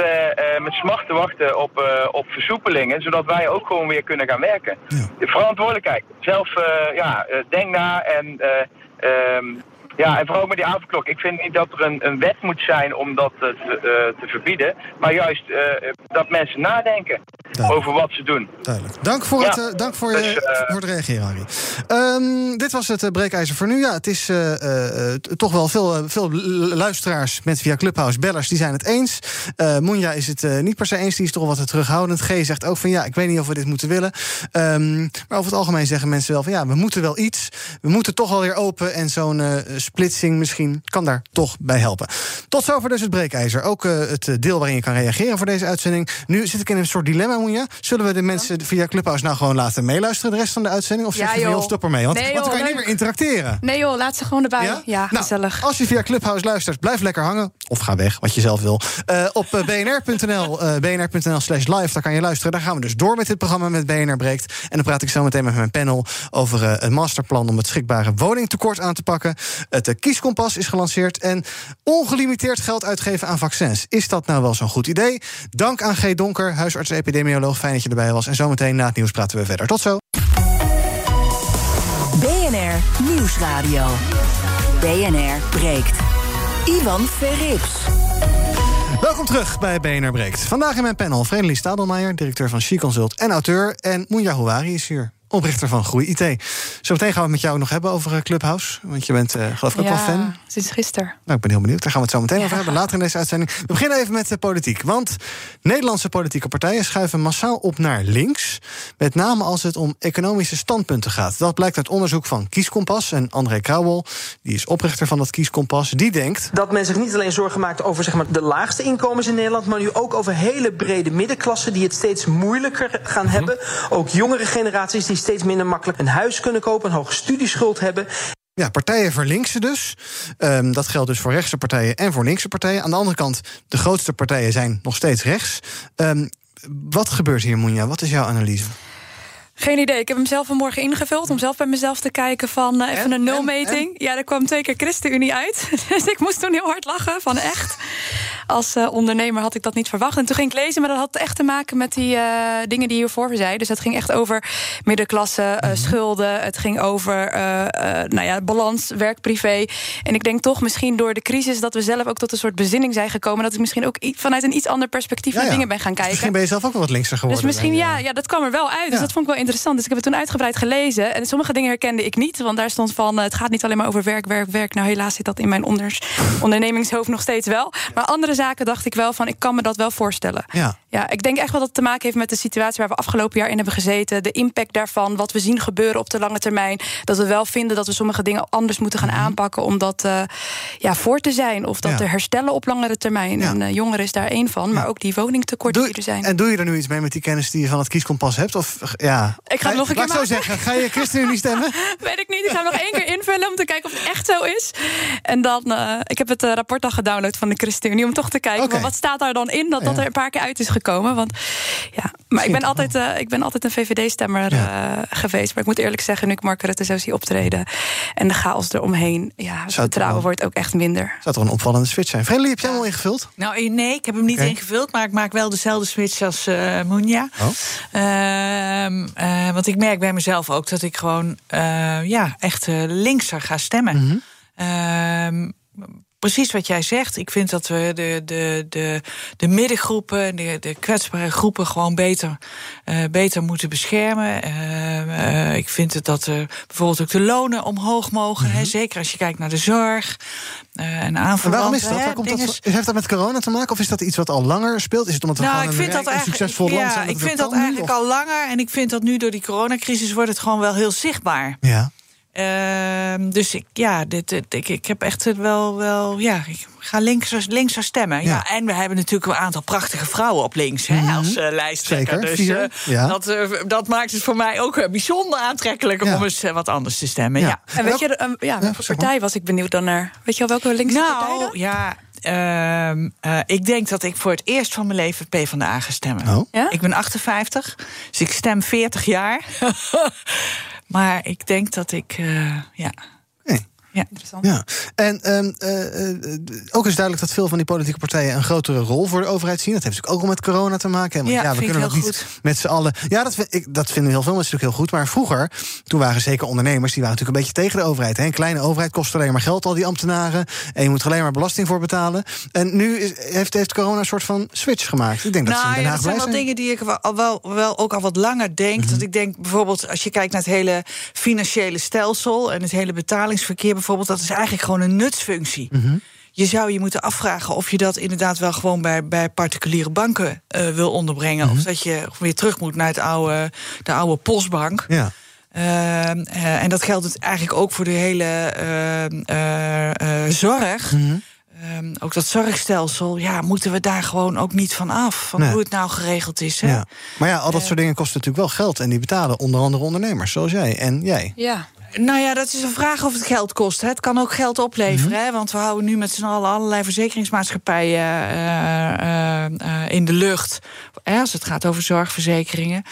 met smart te wachten op, eh, op versoepelingen, zodat wij ook gewoon weer kunnen gaan werken. De verantwoordelijkheid. Zelf, eh, ja, denk na en... eh, ehm, Ja, en vooral met die avondklok. Ik vind niet dat er een, een wet moet zijn om dat eh, te, eh, te verbieden. Maar juist eh, dat mensen nadenken over wat ze doen. Duidelijk. Dank voor, Ja. het, dank voor, je, Dus, voor het reageren, Harry. Ehm, dit was het breekijzer voor nu. Ja, het is toch wel veel, veel lu- luisteraars met via Clubhouse, bellers, die zijn het eens. Moenja is het niet per se eens, die is toch wat terughoudend. G zegt ook van ja, ik weet niet of we dit moeten willen. Ehm, maar over het algemeen zeggen mensen wel van ja, we moeten wel iets. We moeten toch wel weer open en zo'n splitsing misschien kan daar toch bij helpen. Tot zover dus het breekijzer. Ook eh, het eh, deel waarin je kan reageren voor deze uitzending. Nu zit ik in een soort dilemma, Moenja. Zullen we de mensen via Clubhouse nou gewoon laten meeluisteren de rest van de uitzending? Of Ja, zeg je joh, stop ermee? Want, Nee, want dan kan je niet meer interacteren. Nee joh, laat ze gewoon erbij. Ja, Nou, gezellig. Als je via Clubhouse luistert, blijf lekker hangen. Of ga weg, wat je zelf wil. Eh, op bnr.nl, bnr.nl slash live, daar kan je luisteren. Daar gaan we dus door met dit programma met BNR Breekt. En dan praat ik zo meteen met mijn panel over een masterplan... om het schrikbare woningtekort aan te pakken. Het eh, kieskompas is gelanceerd. En ongelimiteerd geld uitgeven aan vaccins. Is dat nou wel zo'n goed idee? Dank aan G. Donker, huisarts-epidemioloog. Fijn dat je erbij was. En zometeen na het nieuws praten we verder. Tot zo. BNR Nieuwsradio. BNR breekt. Ivan Verrips. Welkom terug bij BNR Breekt. Vandaag in mijn panel Vredelie Stadelmeijer, directeur van She Consult en auteur. En Moenja Houari is hier, oprichter van Groei IT. Zometeen gaan we het met jou nog hebben over eh, Clubhouse. Want je bent, eh, geloof ik, ook wel fan. sinds gisteren. Nou, ik ben heel benieuwd. Daar gaan we het zo meteen over hebben, later in deze uitzending. We beginnen even met de politiek. Want Nederlandse politieke partijen schuiven massaal op naar links. Met name als het om economische standpunten gaat. Dat blijkt uit onderzoek van Kieskompas. En André Krauwel, die is oprichter van dat Kieskompas, die denkt... Dat men zich niet alleen zorgen maakt over zeg maar, de laagste inkomens in Nederland, maar nu ook over hele brede middenklassen die het steeds moeilijker gaan hebben. Ook jongere generaties die steeds minder makkelijk een huis kunnen kopen, een hoge studieschuld hebben. Ja, partijen verlinksen dus. Ehm, dat geldt dus voor rechtse partijen en voor linkse partijen. Aan de andere kant, de grootste partijen zijn nog steeds rechts. Ehm, wat gebeurt hier, Moenja? Wat is jouw analyse? Geen idee. Ik heb hem zelf vanmorgen ingevuld om zelf bij mezelf te kijken van eh, even een nulmeting. Ja, er kwam twee keer ChristenUnie uit. Dus ik moest toen heel hard lachen van echt. Als eh, ondernemer had ik dat niet verwacht. En toen ging ik lezen, maar dat had echt te maken met die eh, dingen die hiervoor zei. Dus het ging echt over middenklasse, eh, schulden. Het ging over nou ja, balans, werk-privé. En ik denk toch misschien door de crisis dat we zelf ook tot een soort bezinning zijn gekomen. Dat ik misschien ook vanuit een iets ander perspectief Ja, naar ja. dingen ben gaan kijken. Misschien ben je zelf ook wel wat linkser geworden. Dus misschien, ja, ja, dat kwam er wel uit. Dus dat vond ik wel interessant. Dus ik heb het toen uitgebreid gelezen. En sommige dingen herkende ik niet. Want daar stond van, eh, het gaat niet alleen maar over werk, werk, werk. Nou, helaas zit dat in mijn onders, ondernemingshoofd nog steeds wel. Maar andere zaken dacht ik wel van, ik kan me dat wel voorstellen. Ja. Ja, ik denk echt wel dat het te maken heeft met de situatie waar we afgelopen jaar in hebben gezeten. De impact daarvan, wat we zien gebeuren op de lange termijn. Dat we wel vinden dat we sommige dingen anders moeten gaan aanpakken om dat eh, ja, voor te zijn. Of dat Mhm. Ja. te herstellen op langere termijn. En eh, jongeren is daar één van. Maar ook die woningtekorten die er zijn. En doe je er nu iets mee met die kennis die je van het kieskompas hebt? Of ja. Ik ga het nog een keer laat ik zo zeggen, ga je ChristenUnie stemmen? Weet ik niet. Ik ga hem nog één keer invullen om te kijken of het echt zo is. En dan, eh, ik heb het eh, rapport al gedownload van de ChristenUnie om toch te kijken. Van wat staat daar dan in dat dat Ja. er een paar keer uit is gekomen. Want ja, maar ik ben, altijd, eh, ik ben altijd een VVD-stemmer eh, geweest. Maar ik moet eerlijk zeggen, nu ik Mark Rutte zo zie optreden en de chaos eromheen, ja, het het vertrouwen wordt ook echt minder. Zou toch een opvallende switch zijn? Vredelie, heb jij hem al ingevuld? Nou, nee, ik heb hem niet ingevuld, maar ik maak wel dezelfde switch als eh Moenja. Oh. Eh, want ik merk bij mezelf ook dat ik gewoon eh, ja, echt eh, linkser ga stemmen. Ehm, precies wat jij zegt. Ik vind dat we de, de, de, de middengroepen, de, de kwetsbare groepen, gewoon beter, eh, beter moeten beschermen. Ehm, eh, ik vind het dat er bijvoorbeeld ook de lonen omhoog mogen. hè, zeker als je kijkt naar de zorg. eh en Mhm. En aanverwanten. waarom is dat? hè, Waar komt dat voor- heeft dat met corona te maken? Of is dat iets wat al langer speelt? Is het omdat we nou, gewoon ik een, vind dat en eigenlijk, succesvol land ja, zijn? ik vind dat eigenlijk of- al langer. En ik vind dat nu door die coronacrisis wordt het gewoon wel heel zichtbaar. Ja. Ehm, dus ik, ja, dit, dit- ik, ik heb echt het wel, wel, ja, ik ga links, links stemmen. Ja. en we hebben natuurlijk een aantal prachtige vrouwen op links hè, Mhm. als eh, lijsttrekker. Zeker, dus eh, ja. dat, eh, dat maakt het voor mij ook bijzonder aantrekkelijk Ja. om eens wat anders te stemmen. Ja. Ja. En weet je, ja, welke partij was ik benieuwd dan naar? Weet je wel welke linkse partij dan? Nou, ja. ehm, eh, ik denk dat ik voor het eerst van mijn leven PvdA ga stemmen. Oh. Ja? Ik ben 58, dus ik stem 40 jaar. maar ik denk dat ik, eh, ja... interessant. Ja, en ehm, eh, eh, ook is duidelijk dat veel van die politieke partijen een grotere rol voor de overheid zien. Dat heeft natuurlijk ook al met corona te maken. Want Ja, ja, we vind ik kunnen dat heel niet met z'n allen. Ja, dat, vind ik, dat vinden heel veel mensen natuurlijk heel goed. Maar vroeger, toen waren zeker ondernemers, die waren natuurlijk een beetje tegen de overheid. Hè. Een kleine overheid kost alleen maar geld, al die ambtenaren. En je moet er alleen maar belasting voor betalen. En nu is, heeft, heeft corona een soort van switch gemaakt. Ik denk dat ze in Nou Den ja, Haag dat zijn wel. Mhm. dingen die ik wel, al wel, wel ook al wat langer denk. Dat ik denk bijvoorbeeld, als je kijkt naar het hele financiële stelsel en het hele betalingsverkeer bijvoorbeeld, dat is eigenlijk gewoon een nutsfunctie. Mhm. Je zou je moeten afvragen of je dat inderdaad wel gewoon bij, bij particuliere banken eh, wil onderbrengen. Mhm. Of dat je weer terug moet naar het oude, de oude postbank. Ja. Ehm, eh, en dat geldt het eigenlijk ook voor de hele ehm, eh, eh, zorg. Mhm. Ehm, ook dat zorgstelsel, ja, moeten we daar gewoon ook niet van af. Van Nee. hoe het nou geregeld is. Hè? Ja. Maar ja, al dat soort dingen kosten natuurlijk wel geld. En die betalen onder andere ondernemers, zoals jij en jij. Ja. Nou ja, dat is een vraag of het geld kost. Hè. Het kan ook geld opleveren. Mhm. hè, want we houden nu met z'n allen allerlei verzekeringsmaatschappijen eh, eh, eh, in de lucht. Hè, als het gaat over zorgverzekeringen.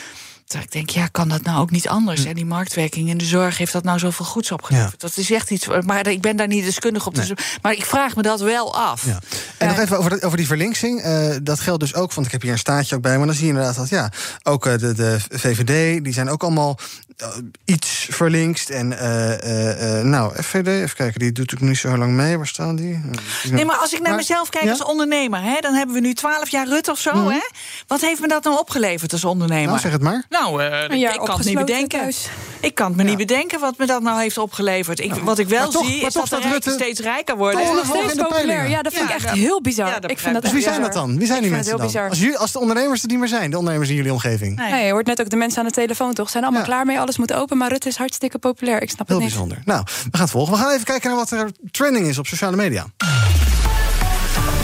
Terwijl ik denk, ja, kan dat nou ook niet anders? Hè? Die marktwerking in de zorg heeft dat nou zoveel goeds opgeleverd. Dat is echt iets. Maar ik ben daar niet deskundig op. Dus, maar ik vraag me dat wel af. Ja. En nog even over, over die verlinksing. Dat geldt dus ook, want ik heb hier een staartje ook bij. Maar dan zie je inderdaad dat, ja, ook de, de VVD, die zijn ook allemaal iets verlinkst. En, eh, eh, eh, nou, FVD, even kijken, die doet natuurlijk niet zo lang mee. Waar staan die? Nee, maar als ik naar Maar- mezelf kijk Ja? als ondernemer, hè, dan hebben we nu twaalf jaar Rut of zo. Mhm. Hè? Wat heeft me dat nou opgeleverd als ondernemer? Nou, zeg het maar. Nou, eh, Een jaar ik kan het niet bedenken. thuis. Ik kan het me niet bedenken wat me dat nou heeft opgeleverd. Ik, wat ik wel toch- zie, is toch dat Rutte steeds rijker worden. toch En nog dat de populair. Ja, dat vind ik echt Ja, heel bizar. ja, dat ik vind dat Dus wie zijn dat dan? Wie zijn die mensen dan? heel Als, als de ondernemers er niet meer zijn, de ondernemers in jullie omgeving. Nee, je hoort net ook de mensen aan de telefoon, toch? Zijn allemaal klaar mee, alles moet open, maar Rutte is hartstikke populair. Ik snap Heel het niet. bijzonder. Nou, we gaan het volgen. We gaan even kijken naar wat er trending is op sociale media.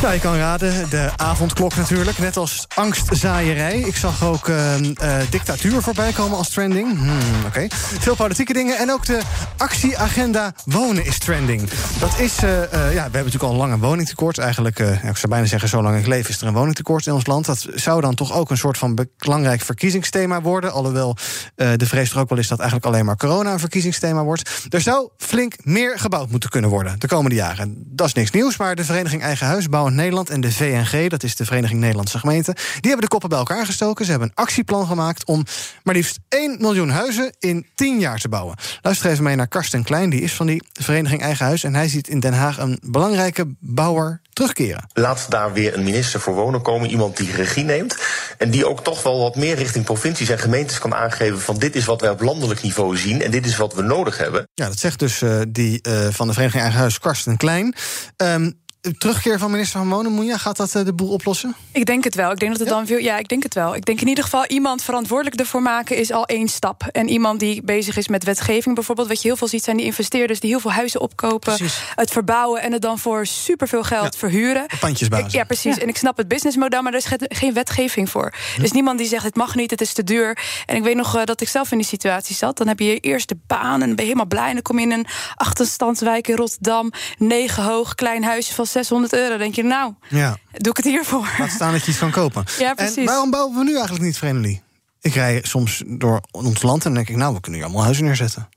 Nou, je kan raden, de avondklok natuurlijk. Net als angstzaaierij. Ik zag ook eh, eh, dictatuur voorbij komen als trending. Hmm, Oké. Veel politieke dingen. En ook de actieagenda wonen is trending. Dat is, eh, eh, ja, we hebben natuurlijk al lang een woningtekort. Eigenlijk, ik zou bijna zeggen, zolang ik leef is er een woningtekort in ons land. Dat zou dan toch ook een soort van belangrijk verkiezingsthema worden. Alhoewel de vrees er ook wel is dat eigenlijk alleen maar corona een verkiezingsthema wordt. Er zou flink meer gebouwd moeten kunnen worden de komende jaren. Dat is niks nieuws, maar de Vereniging Eigen Huis, Bouwend Nederland en de VNG, dat is de Vereniging Nederlandse Gemeenten, die hebben de koppen bij elkaar gestoken. Ze hebben een actieplan gemaakt om maar liefst 1 miljoen huizen in 10 jaar te bouwen. Luister even mee naar Karsten Klein, die is van die Vereniging Eigen Huis en hij ziet in Den Haag een belangrijke bouwer terugkeren. Laat daar weer een minister voor wonen komen, iemand die regie neemt. En die ook toch wel wat meer richting provincies en gemeentes kan aangeven van dit is wat wij op landelijk niveau zien en dit is wat we nodig hebben. Ja, dat zegt dus eh, die eh, van de Vereniging Eigen Huis, Karsten Klein. Ehm, de terugkeer van minister van Wonen, Moenja, gaat dat eh, de boel oplossen? Ik denk het wel. Ik denk dat het dan veel. Ja, ik denk het wel. Ik denk in ieder geval iemand verantwoordelijk ervoor maken is al één stap. En iemand die bezig is met wetgeving bijvoorbeeld. Wat je heel veel ziet zijn die investeerders die heel veel huizen opkopen, het verbouwen en het dan voor superveel geld verhuren. Ja, precies. En ik snap het businessmodel, maar er is ge- geen wetgeving voor. Er is niemand die zegt het mag niet, het is te duur. En ik weet nog eh, dat ik zelf in die situatie zat. Dan heb je je eerste baan en ben je helemaal blij. En dan kom je in een achterstandswijk in Rotterdam, negen hoog, klein huisje van 600 euro. Denk je, nou, Ja, doe ik het hiervoor. laat staan dat je iets kan kopen. Ja, En precies. waarom bouwen we nu eigenlijk niet, Vreemdelie? Ik rij soms door ons land en denk ik, nou, we kunnen hier allemaal huizen neerzetten.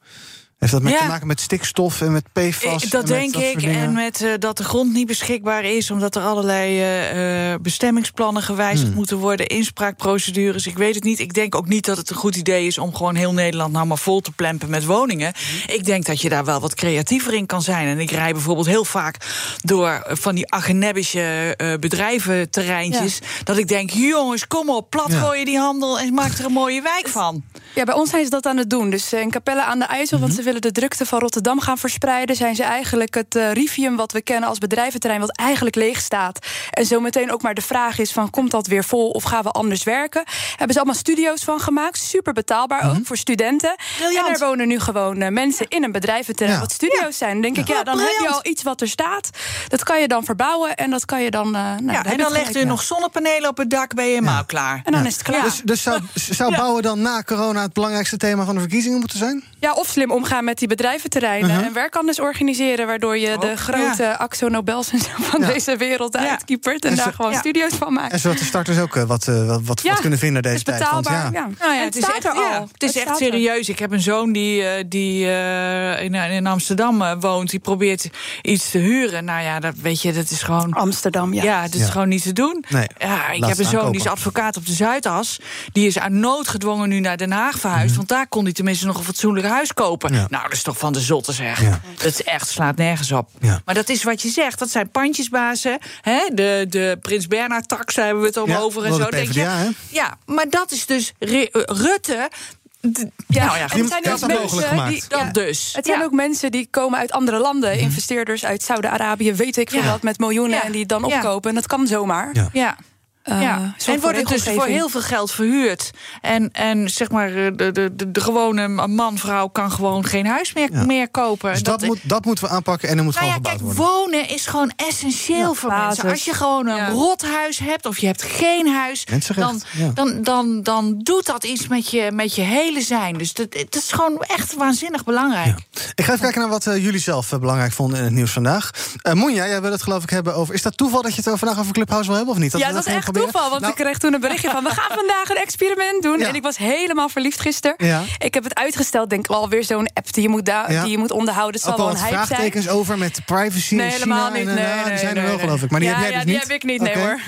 Heeft dat met Ja. te maken met stikstof en met PFAS? Eh, en Dat denk ik. En met eh, dat de grond niet beschikbaar is, omdat er allerlei eh, bestemmingsplannen gewijzigd Hmm. moeten worden, inspraakprocedures. Ik weet het niet. Ik denk ook niet dat het een goed idee is om gewoon heel Nederland nou maar vol te plempen met woningen. Hmm. Ik denk dat je daar wel wat creatiever in kan zijn. En ik rij bijvoorbeeld heel vaak door van die agenebische eh bedrijventerreintjes. Dat ik denk, jongens, kom op, platgooien die handel en maak er een mooie wijk van. Ja, bij ons zijn ze dat aan het doen. Dus eh, in Capelle aan de IJssel, want ze willen de drukte van Rotterdam gaan verspreiden, zijn ze eigenlijk het eh, Rivium wat we kennen als bedrijventerrein, wat eigenlijk leeg staat. En zo meteen ook maar de vraag is: van komt dat weer vol of gaan we anders werken? Hebben ze allemaal studio's van gemaakt, super betaalbaar ook voor studenten. Briljant. En er wonen nu gewoon eh, mensen in een bedrijventerrein Ja. wat studio's zijn. Dan denk ik, ja, dan heb je al iets wat er staat. Dat kan je dan verbouwen en dat kan je dan. eh, nou, heb en dan het legt u nog zonnepanelen op het dak, ben je helemaal klaar. En dan is het klaar. Dus, dus zou, zou bouwen dan na corona het belangrijkste thema van de verkiezingen moeten zijn? Ja, of slim omgaan met die bedrijventerreinen. Mhm. En werkanders organiseren, waardoor je de grote Axo Nobels en zo van Ja. deze wereld uitkiepert. En, En daar gewoon Ja. studio's van maakt. En zodat de starters ook eh, wat, eh, wat, wat, Ja, wat kunnen vinden deze het is tijd. Want ja. ja. Nou ja, het, het is echt, er al. ja, het is Het echt er. serieus. Ik heb een zoon die, eh, die in, in Amsterdam woont. Die probeert iets te huren. Nou ja, dat weet je, dat is gewoon. Amsterdam, ja. Ja, dat is Ja. gewoon niet te doen. Nee, Ja, ik laat heb een zoon die is advocaat op de Zuidas. Die is aan nood gedwongen nu naar Den Haag verhuisd. Want daar kon hij tenminste nog een fatsoenlijk huis kopen. Mhm. Ja. Nou, dat is toch van de zotte zeg. Ja. Dat is echt, slaat nergens op. Ja. Maar dat is wat je zegt. Dat zijn pandjesbazen. Hè? De, de Prins Bernhard tax daar hebben we het om Ja, over en zo. Denk je, hè? ja, maar dat is dus Re- eh, Rutte. Ja, nou het zijn heeft ook mensen mogelijk gemaakt. die, Dat ja, dus. Het zijn Ja. ook mensen die komen uit andere landen. Investeerders uit Saudi-Arabië, weet ik veel Ja. wat, met miljoenen. Ja. En die dan Ja. opkopen. En dat kan zomaar. Ja. Ja. Eh, ja. En wordt het dus voor heel veel geld verhuurd. En, en zeg maar, eh, de, de, de, de gewone man, vrouw kan gewoon geen huis meer, Ja. meer kopen. Dus dat, moet, dat moeten we aanpakken en er moet nou ja, gewoon kijk, gebouwd worden. wonen is gewoon essentieel voor basis. mensen. Als je gewoon een Ja. rothuis hebt of je hebt geen huis, dan, ja. dan, dan, dan doet dat iets met je, met je hele zijn. Dus dat, het is gewoon echt waanzinnig belangrijk. Ik ga even kijken naar wat eh, jullie zelf belangrijk vonden in het nieuws vandaag. Eh Monja, jij wil het geloof ik hebben over... Is dat toeval dat je het vandaag over Clubhouse wil hebben of niet? ja, we dat is echt proberen? toeval. Want Nou, ik kreeg toen een berichtje van... we gaan vandaag een experiment doen. Ja. En ik was helemaal verliefd gisteren. Ja. Ik heb het uitgesteld. Denk wel weer zo'n app die je moet, Ja. die je moet onderhouden. Het zal wel een hype zijn. vraagtekens over met privacy Nee, helemaal niet. En, Nee, eh, nee, die zijn er wel geloof ik. Maar die ja, heb jij ja, dus die niet? heb ik niet, nee hoor.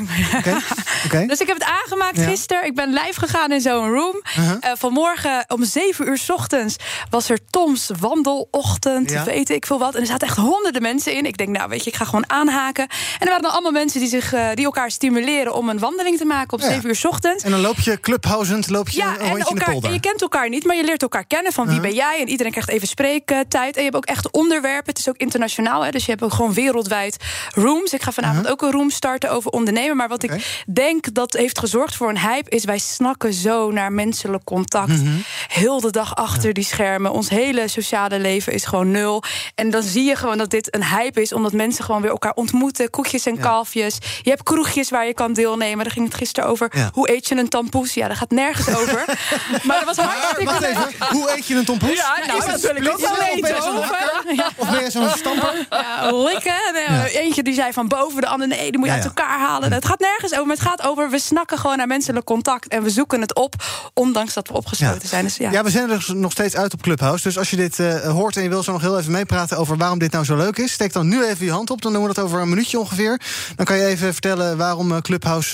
Oké. Dus ik heb het aangemaakt Ja. gisteren. Ik ben live gegaan in zo'n room. Uh-huh. Eh, vanmorgen om 7 uur 's ochtends was er Toms wandelochtend. Ja. Weet ik veel wat. En er zaten echt honderden mensen in. Ik denk, nou weet je, ik ga gewoon aanhaken. En er waren dan allemaal mensen die, zich, eh, die elkaar stimuleren om een wandeling te maken op Ja. 7 uur 's ochtends. En dan loop je clubhousend, loop je Ja, een en, rondje in de elkaar, polder. en je kent elkaar niet, maar je leert elkaar kennen. Van wie Uh-huh. ben jij? En iedereen krijgt even spreektijd. En je hebt ook echt onderwerpen. Het is ook internationaal, hè, dus je hebt ook gewoon wereldwijd rooms. Ik ga vanavond ook een room starten over ondernemen. Maar wat Uh-huh. Ik denk dat heeft gezorgd voor een hype... is wij snakken zo naar menselijk contact. Mhm. Heel de dag achter die schermen. Ons hele sociale leven is gewoon nul. En dan zie je gewoon dat dit een hype is... omdat mensen gewoon weer elkaar ontmoeten. Koekjes en kalfjes. Je hebt kroegjes waar je kan deelnemen. Daar ging het gisteren over. Ja. Hoe eet je een tampoes? Ja, daar gaat nergens over. maar dat was Maar, hartstikke wacht leuk. even, hoe eet je een tompoes? Ja, nou, Is dat wil ik ook wel splitsen of ben je weten. Of ben je zo'n stamper? Ja, likken. Nee, Eentje die zei van boven, de ander nee, die moet je uit elkaar halen. Het gaat nergens over, maar het gaat over... we snakken gewoon naar menselijk contact en we zoeken het op... ondanks dat we opgesloten zijn. Dus ja. Ja, we zijn er dus nog steeds uit op Clubhouse. Dus als je dit eh, hoort en je wil zo nog heel even meepraten over waarom dit nou zo leuk is, steek dan nu even je hand op. Dan doen we dat over een minuutje ongeveer. Dan kan je even vertellen waarom eh,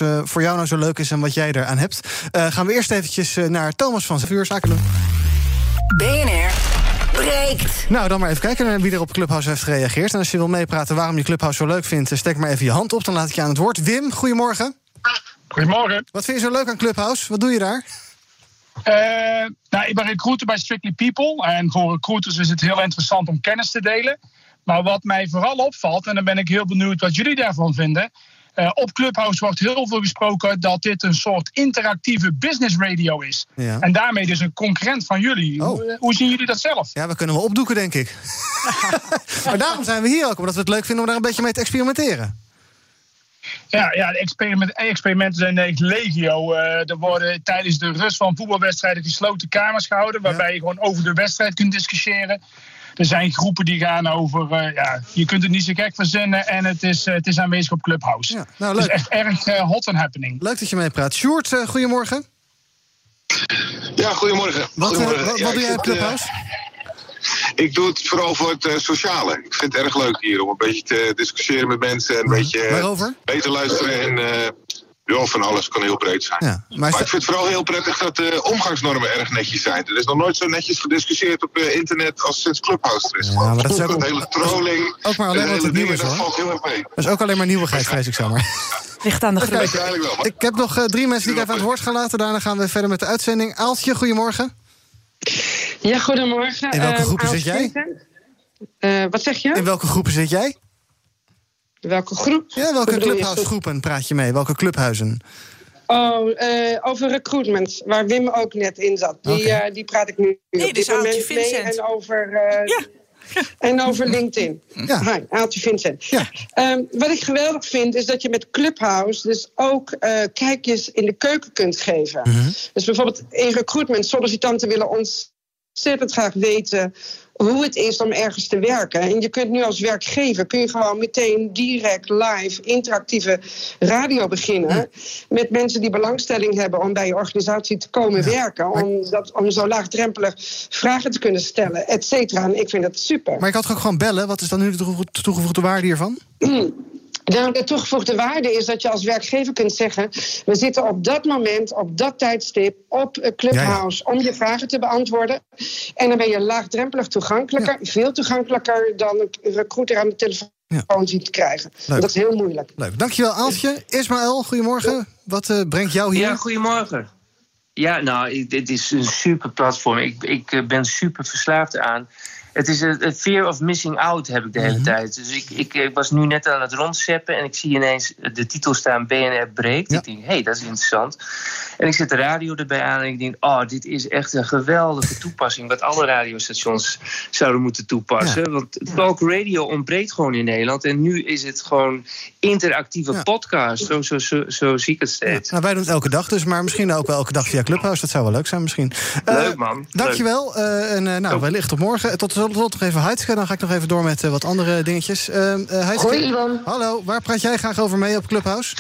Eh, voor jou nou zo leuk is en wat jij eraan hebt. Eh, gaan we eerst eventjes eh, naar Thomas van Vuur Zaken doen. BNR breekt. Nou, dan maar even kijken naar wie er op Clubhouse heeft gereageerd. En als je wil meepraten waarom je Clubhouse zo leuk vindt, steek maar even je hand op. Dan laat ik je aan het woord. Wim, goedemorgen. Goedemorgen. Wat vind je zo leuk aan Clubhouse? Wat doe je daar? Eh, nou, ik ben recruiter bij Strictly People. En voor recruiters is het heel interessant om kennis te delen. Maar wat mij vooral opvalt, en dan ben ik heel benieuwd wat jullie daarvan vinden. Eh, op Clubhouse wordt heel veel gesproken dat dit een soort interactieve business radio is. Ja. En daarmee dus een concurrent van jullie. Hoe, hoe zien jullie dat zelf? Ja, we kunnen wel opdoeken, denk ik. maar daarom zijn we hier ook, omdat we het leuk vinden om daar een beetje mee te experimenteren. Ja, ja de experiment, experimenten zijn echt legio. Eh, er worden tijdens de rust van voetbalwedstrijden gesloten kamers gehouden. Waarbij je gewoon over de wedstrijd kunt discussiëren. Er zijn groepen die gaan over. eh, ja, je kunt het niet zo gek verzinnen. En het is, eh, het is aanwezig op Clubhouse. Ja, nou, Het leuk. is echt erg eh, hot and happening. Leuk dat je meepraat. Sjoerd, eh, goedemorgen. Ja, goedemorgen. Wat, Goedemorgen. wat, Ja, doe jij op Clubhouse? ik doe het vooral voor het sociale. Ik vind het erg leuk hier om een beetje te discussiëren met mensen. En een beetje Waarover? beter luisteren. En eh, ja, van alles kan heel breed zijn. Ja, maar ik vind het vooral heel prettig dat de omgangsnormen erg netjes zijn. Er is nog nooit zo netjes gediscussieerd op eh, internet als sinds Clubhouse er is. Ja, maar dat is ook- de hele trolling. ook maar alleen wat hele het nieuw is, dat hoor. valt heel erg mee. Dat is ook alleen maar nieuwigheid, vrees ik zomaar. Ligt aan de kijken. Ik heb nog eh, drie mensen die ik even aan het woord gaan laten. Daarna gaan we verder met de uitzending. Aaltje, goedemorgen. Ja, goedemorgen. In welke Ehm, groepen zit jij? Eh, wat zeg je? In welke groepen zit jij? Welke groep? Ja, welke Wat bedoel je? clubhouse groepen praat je mee? Welke clubhuizen? Oh, eh, over recruitment, waar Wim ook net in zat. Die, eh, die praat ik nu Nee, op dus dit moment Aaltje mee. Vincent. En over... eh, en over LinkedIn. Ja. Hi, Aaltje Vincent. Ehm, wat ik geweldig vind, is dat je met Clubhouse dus ook eh, kijkjes in de keuken kunt geven. Dus bijvoorbeeld in recruitment, sollicitanten willen ontzettend graag weten hoe het is om ergens te werken. En je kunt nu als werkgever kun je gewoon meteen direct live interactieve radio beginnen met mensen die belangstelling hebben om bij je organisatie te komen werken, om, dat, om zo laagdrempelig vragen te kunnen stellen, et cetera. En ik vind dat super. Maar ik had ook gewoon bellen. Wat is dan nu de toege- toegevoegde waarde hiervan? Nou, de toegevoegde waarde is dat je als werkgever kunt zeggen: we zitten op dat moment, op dat tijdstip, op Clubhouse om je vragen te beantwoorden. En dan ben je laagdrempelig toegankelijker, veel toegankelijker dan een recruiter aan de telefoon zien te krijgen. Leuk. Dat is heel moeilijk. Leuk. Dankjewel, Aaltje. Ismaël, goedemorgen. Wat eh, brengt jou hier? Ja, goedemorgen. Ja, nou, dit is een super platform. Ik, ik eh, ben super verslaafd aan. Het is een een fear of missing out heb ik de hele tijd. Dus ik, ik, ik was nu net aan het rondzeppen en ik zie ineens de titel staan BNR breekt. Ik denk, hé, hey, dat is interessant. En ik zet de radio erbij aan en ik denk, oh, dit is echt een geweldige toepassing... wat alle radiostations zouden moeten toepassen. Want talk radio ontbreekt gewoon in Nederland. En nu is het gewoon interactieve podcast. Zo, zo, zo, zo zie ik het steeds. Nou, wij doen het elke dag dus, maar misschien ook wel elke dag via Clubhouse. Dat zou wel leuk zijn misschien. Eh, Leuk, man. Dankjewel. eh en eh, nou, wellicht tot morgen. Tot, tot, tot nog even Heidske. Dan ga ik nog even door met wat andere dingetjes. Hoi, Iwan. Hallo, waar praat jij graag over mee op Clubhouse?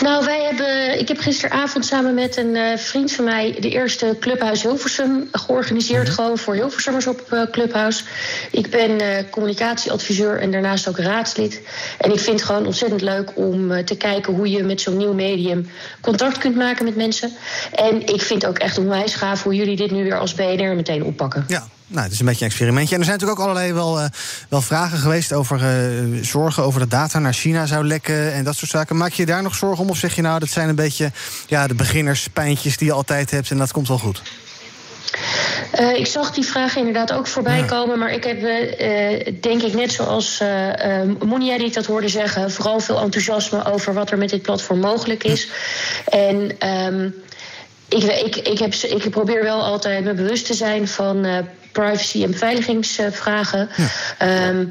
Nou, wij hebben, ik heb gisteravond samen met een eh, vriend van mij de eerste Clubhuis Hilversum georganiseerd. Gewoon voor Hilversummers op eh, Clubhouse. Ik ben eh, communicatieadviseur en daarnaast ook raadslid. En ik vind het gewoon ontzettend leuk om te kijken hoe je met zo'n nieuw medium contact kunt maken met mensen. En ik vind ook echt onwijs gaaf hoe jullie dit nu weer als BNR meteen oppakken. Ja. Nou, het is een beetje een experimentje. En er zijn natuurlijk ook allerlei wel, eh, wel vragen geweest over eh, zorgen over dat data naar China zou lekken en dat soort zaken. Maak je je daar nog zorgen om? Of zeg je nou, dat zijn een beetje ja, de beginnerspijntjes die je altijd hebt en dat komt wel goed? Eh, ik zag die vragen inderdaad ook voorbij komen. Maar ik heb, denk ik, net zoals eh, Monia die ik dat hoorde zeggen... vooral veel enthousiasme over wat er met dit platform mogelijk is. En ehm, ik, ik, ik, heb, ik probeer wel altijd me bewust te zijn van privacy- en beveiligingsvragen. Ehm,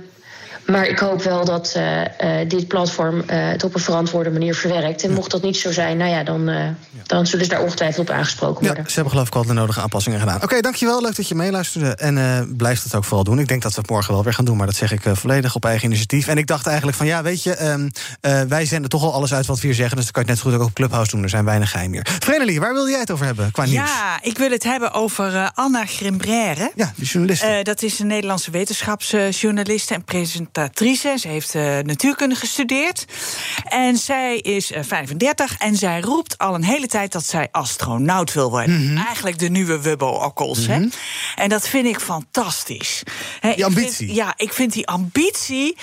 maar ik hoop wel dat eh, eh, dit platform eh, het op een verantwoorde manier verwerkt. En mocht dat niet zo zijn, nou ja, dan, eh, dan zullen ze daar ongetwijfeld op aangesproken worden. Ze hebben geloof ik al de nodige aanpassingen gedaan. Oké, dankjewel. Leuk dat je meeluisterde. En eh blijf dat ook vooral doen. Ik denk dat we het morgen wel weer gaan doen. Maar dat zeg ik volledig op eigen initiatief. En ik dacht eigenlijk van ja, weet je, ehm, eh, wij zenden toch al alles uit wat we hier zeggen. Dus dan kan je het net zo goed ook op Clubhouse doen. Er zijn weinig geheim meer. Vrenelie, waar wil jij het over hebben qua nieuws? Ja, ik wil het hebben over eh, Anna Grimbraire. Ja, die journalist. Eh, dat is een Nederlandse wetenschapsjournaliste en Ze heeft eh, natuurkunde gestudeerd. En zij is eh, 35 en zij roept al een hele tijd dat zij astronaut wil worden. Mhm. Eigenlijk de nieuwe Wubbo Okkels. hè. En dat vind ik fantastisch. Hè, Die vind- ambitie. ja, ik vind die ambitie,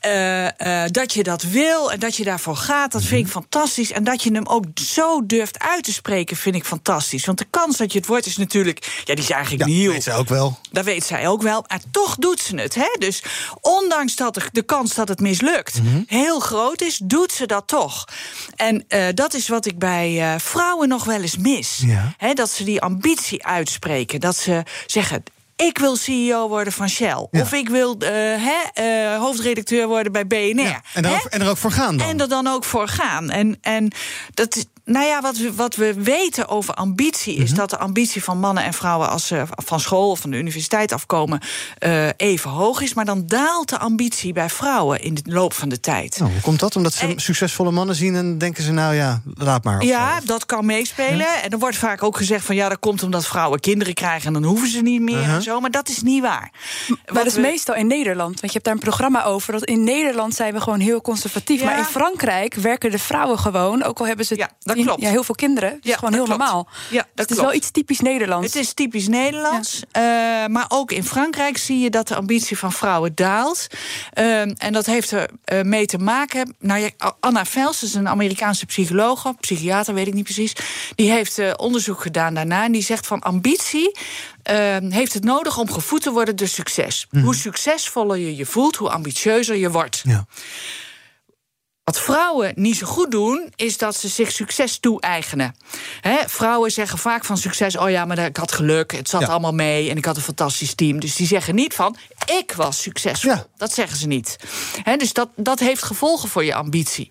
eh, eh, dat je dat wil en dat je daarvoor gaat, dat Mhm. vind ik fantastisch. En dat je hem ook zo durft uit te spreken, vind ik fantastisch. Want de kans dat je het wordt is natuurlijk, ja, die is eigenlijk niet heel. weet ze ook wel. Dat weet zij ook wel. Maar toch doet ze het. Hè? Dus ondanks dat de, kans dat het mislukt Mhm. heel groot is, doet ze dat toch. En eh, dat is wat ik bij eh, vrouwen nog wel eens mis. Hè, dat ze die ambitie uitspreken. Dat ze zeggen. Ik wil CEO worden van Shell. Of ik wil eh, hoofdredacteur worden bij BNR. En, er Hè? ook, en ook voor gaan dan. En er dan ook voor gaan. En, en dat is. Nou ja, wat we, wat we weten over ambitie Mhm. is dat de ambitie van mannen en vrouwen als ze van school of van de universiteit afkomen eh, even hoog is. Maar dan daalt de ambitie bij vrouwen in de loop van de tijd. Nou, hoe komt dat? Omdat ze succesvolle mannen zien en denken ze nou ja, laat maar. Ja, dat kan meespelen. En er wordt vaak ook gezegd van ja, dat komt omdat vrouwen kinderen krijgen en dan hoeven ze niet meer Uh-huh. en zo. Maar dat is niet waar. Maar dat is meestal in Nederland. Want je hebt daar een programma over. Dat in Nederland zijn we gewoon heel conservatief. Ja. Maar in Frankrijk werken de vrouwen gewoon. Ook al hebben ze dat klopt. Ja, heel veel kinderen. Het is gewoon heel dat klopt. normaal. Ja, dat het is klopt. wel iets typisch Nederlands. Het is typisch Nederlands. Eh, maar ook in Frankrijk zie je dat de ambitie van vrouwen daalt. Ehm, en dat heeft er eh, mee te maken. Nou, ja, Anna Vels is een Amerikaanse psycholoog, psychiater, weet ik niet precies. Die heeft eh, onderzoek gedaan daarna. En die zegt van ambitie. ehm, heeft het nodig om gevoed te worden door succes. Hoe succesvoller je je voelt, hoe ambitieuzer je wordt. Wat vrouwen niet zo goed doen, is dat ze zich succes toe-eigenen. Vrouwen zeggen vaak van succes: oh ja, maar ik had geluk, het zat allemaal mee en ik had een fantastisch team. Dus die zeggen niet van: ik was succesvol. Dat zeggen ze niet. Dus dat, dat heeft gevolgen voor je ambitie.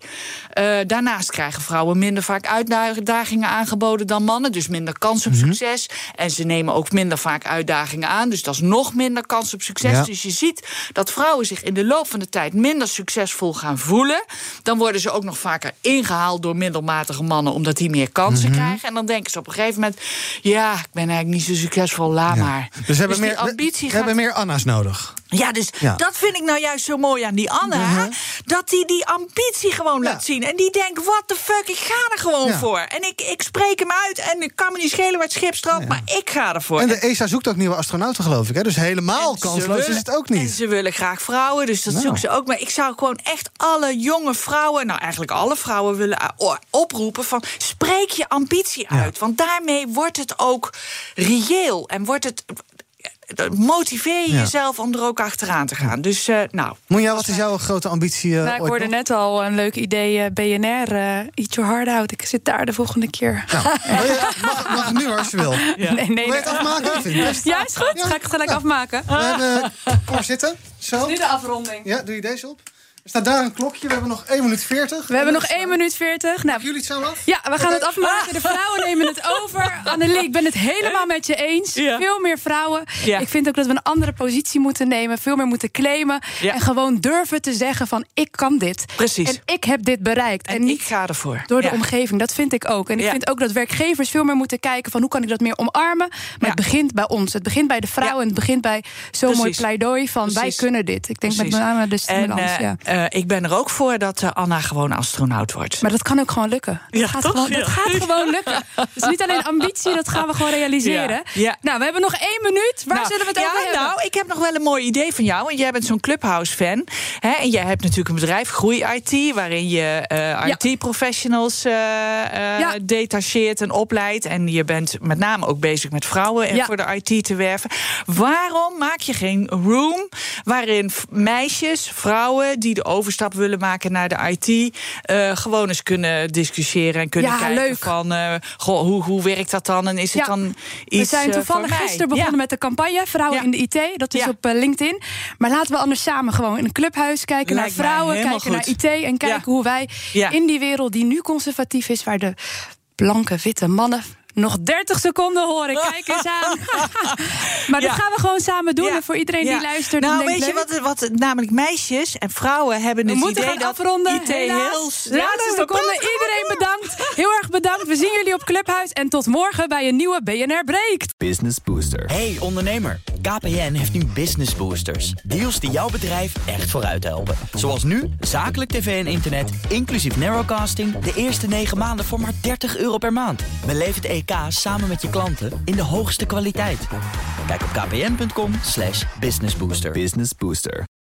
Eh, daarnaast krijgen vrouwen minder vaak uitdagingen aangeboden dan mannen. Dus minder kans op Mhm. succes. En ze nemen ook minder vaak uitdagingen aan. Dus dat is nog minder kans op succes. Ja. Dus je ziet dat vrouwen zich in de loop van de tijd minder succesvol gaan voelen. Dan worden ze ook nog vaker ingehaald door middelmatige mannen, omdat die meer kansen Mhm. krijgen. En dan denken ze op een gegeven moment: ja, ik ben eigenlijk niet zo succesvol, laat maar. Dus we hebben, die meer, ambitie we, we gaat- hebben meer Anna's nodig. Ja, dus Ja. dat vind ik nou juist zo mooi aan die Anne. hè? Dat die die ambitie gewoon laat zien. En die denkt, what the fuck, ik ga er gewoon Ja. voor. En ik, ik spreek hem uit en ik kan me niet schelen waar het schip strandt, maar ik ga ervoor. En de ESA zoekt ook nieuwe astronauten, geloof ik. Hè? Dus helemaal kansloos willen- is het ook En niet. ze willen graag vrouwen, dus dat Nou. zoeken ze ook. Maar ik zou gewoon echt alle jonge vrouwen, nou eigenlijk alle vrouwen willen uh, o- oproepen van spreek je ambitie uit. Want daarmee wordt het ook reëel en wordt het. Eh, Motiveer je Ja. jezelf om er ook achteraan te gaan. Dus eh, nou. Monja, wat is jouw grote ambitie? eh, Nou, ik hoorde nog? net al een leuk idee, eh, BNR, eh Eat Your Heart Out. Ik zit daar de volgende keer. Mag, mag het nu hoor, als je wil. Nee, nee, Wil je het afmaken? Ja, is goed. Ga ik het gelijk afmaken. We hebben voor zitten. Zo. Nu de afronding. Ja, doe je deze op. Er staat daar een klokje. We hebben nog 1 minuut 40. We hebben nog 1 minuut 40. Nou, jullie het zo af? Ja, we gaan het afmaken. De vrouwen nemen het over. Annelie, ik ben het helemaal met je eens. Veel meer vrouwen. Ja. Ik vind ook dat we een andere positie moeten nemen. Veel meer moeten claimen. Ja. En gewoon durven te zeggen van ik kan dit. Precies. En ik heb dit bereikt. En, niet ik ga ervoor. door de Ja. omgeving. Dat vind ik ook. En ik Ja. vind ook dat werkgevers veel meer moeten kijken van hoe kan ik dat meer omarmen. Maar het begint bij ons. Het begint bij de vrouwen. En het begint bij zo'n mooi pleidooi van wij kunnen dit. Ik denk met name de En stimulans. eh, ja. Eh, ik ben er ook voor dat eh, Anna gewoon astronaut wordt. Maar dat kan ook gewoon lukken. Dat, Ja, gaat, toch? gewoon, dat Ja. gaat gewoon lukken. Het is niet alleen ambitie, dat gaan we gewoon realiseren. Ja. Nou, we hebben nog één minuut. Waar Nou, zullen we het over hebben? Nou, ik heb nog wel een mooi idee van jou. Want jij bent zo'n Clubhouse-fan. En jij hebt natuurlijk een bedrijf, Groei IT... waarin je eh, IT-professionals detacheert en opleidt. En je bent met name ook bezig met vrouwen... en voor de IT te werven. Waarom maak je geen room waarin meisjes, vrouwen... die de overstap willen maken naar de IT... eh, gewoon eens kunnen discussiëren en kunnen Ja, kijken leuk. van... eh, goh, hoe, hoe werkt dat dan en is het Ja. dan iets we zijn eh, toevallig gisteren begonnen Ja. met de campagne Vrouwen in de IT. Dat is op LinkedIn. Maar laten we anders samen gewoon in een clubhuis kijken Lijkt naar vrouwen, kijken goed. naar IT en kijken hoe wij Ja. in die wereld die nu conservatief is, waar de blanke witte mannen nog 30 seconden horen. Kijk eens aan. maar dat Ja. gaan we gewoon samen doen. Ja. En voor iedereen Ja. die luistert. Nou, en denkt, weet je wat, wat namelijk meisjes en vrouwen hebben We het moeten idee gaan dat afronden. IT helaas. heel De laatste seconde. Iedereen bedankt. Heel erg bedankt. We zien jullie op Clubhuis. En tot morgen bij een nieuwe BNR Breekt. Business Booster. Hey ondernemer, KPN heeft nu Business Boosters. Deals die jouw bedrijf echt vooruit helpen. Zoals nu, zakelijk tv en internet, inclusief narrowcasting... de eerste 9 maanden voor maar 30 euro per maand. Beleef het EK samen met je klanten in de hoogste kwaliteit. Kijk op kpn.com slash businessbooster. Business Booster.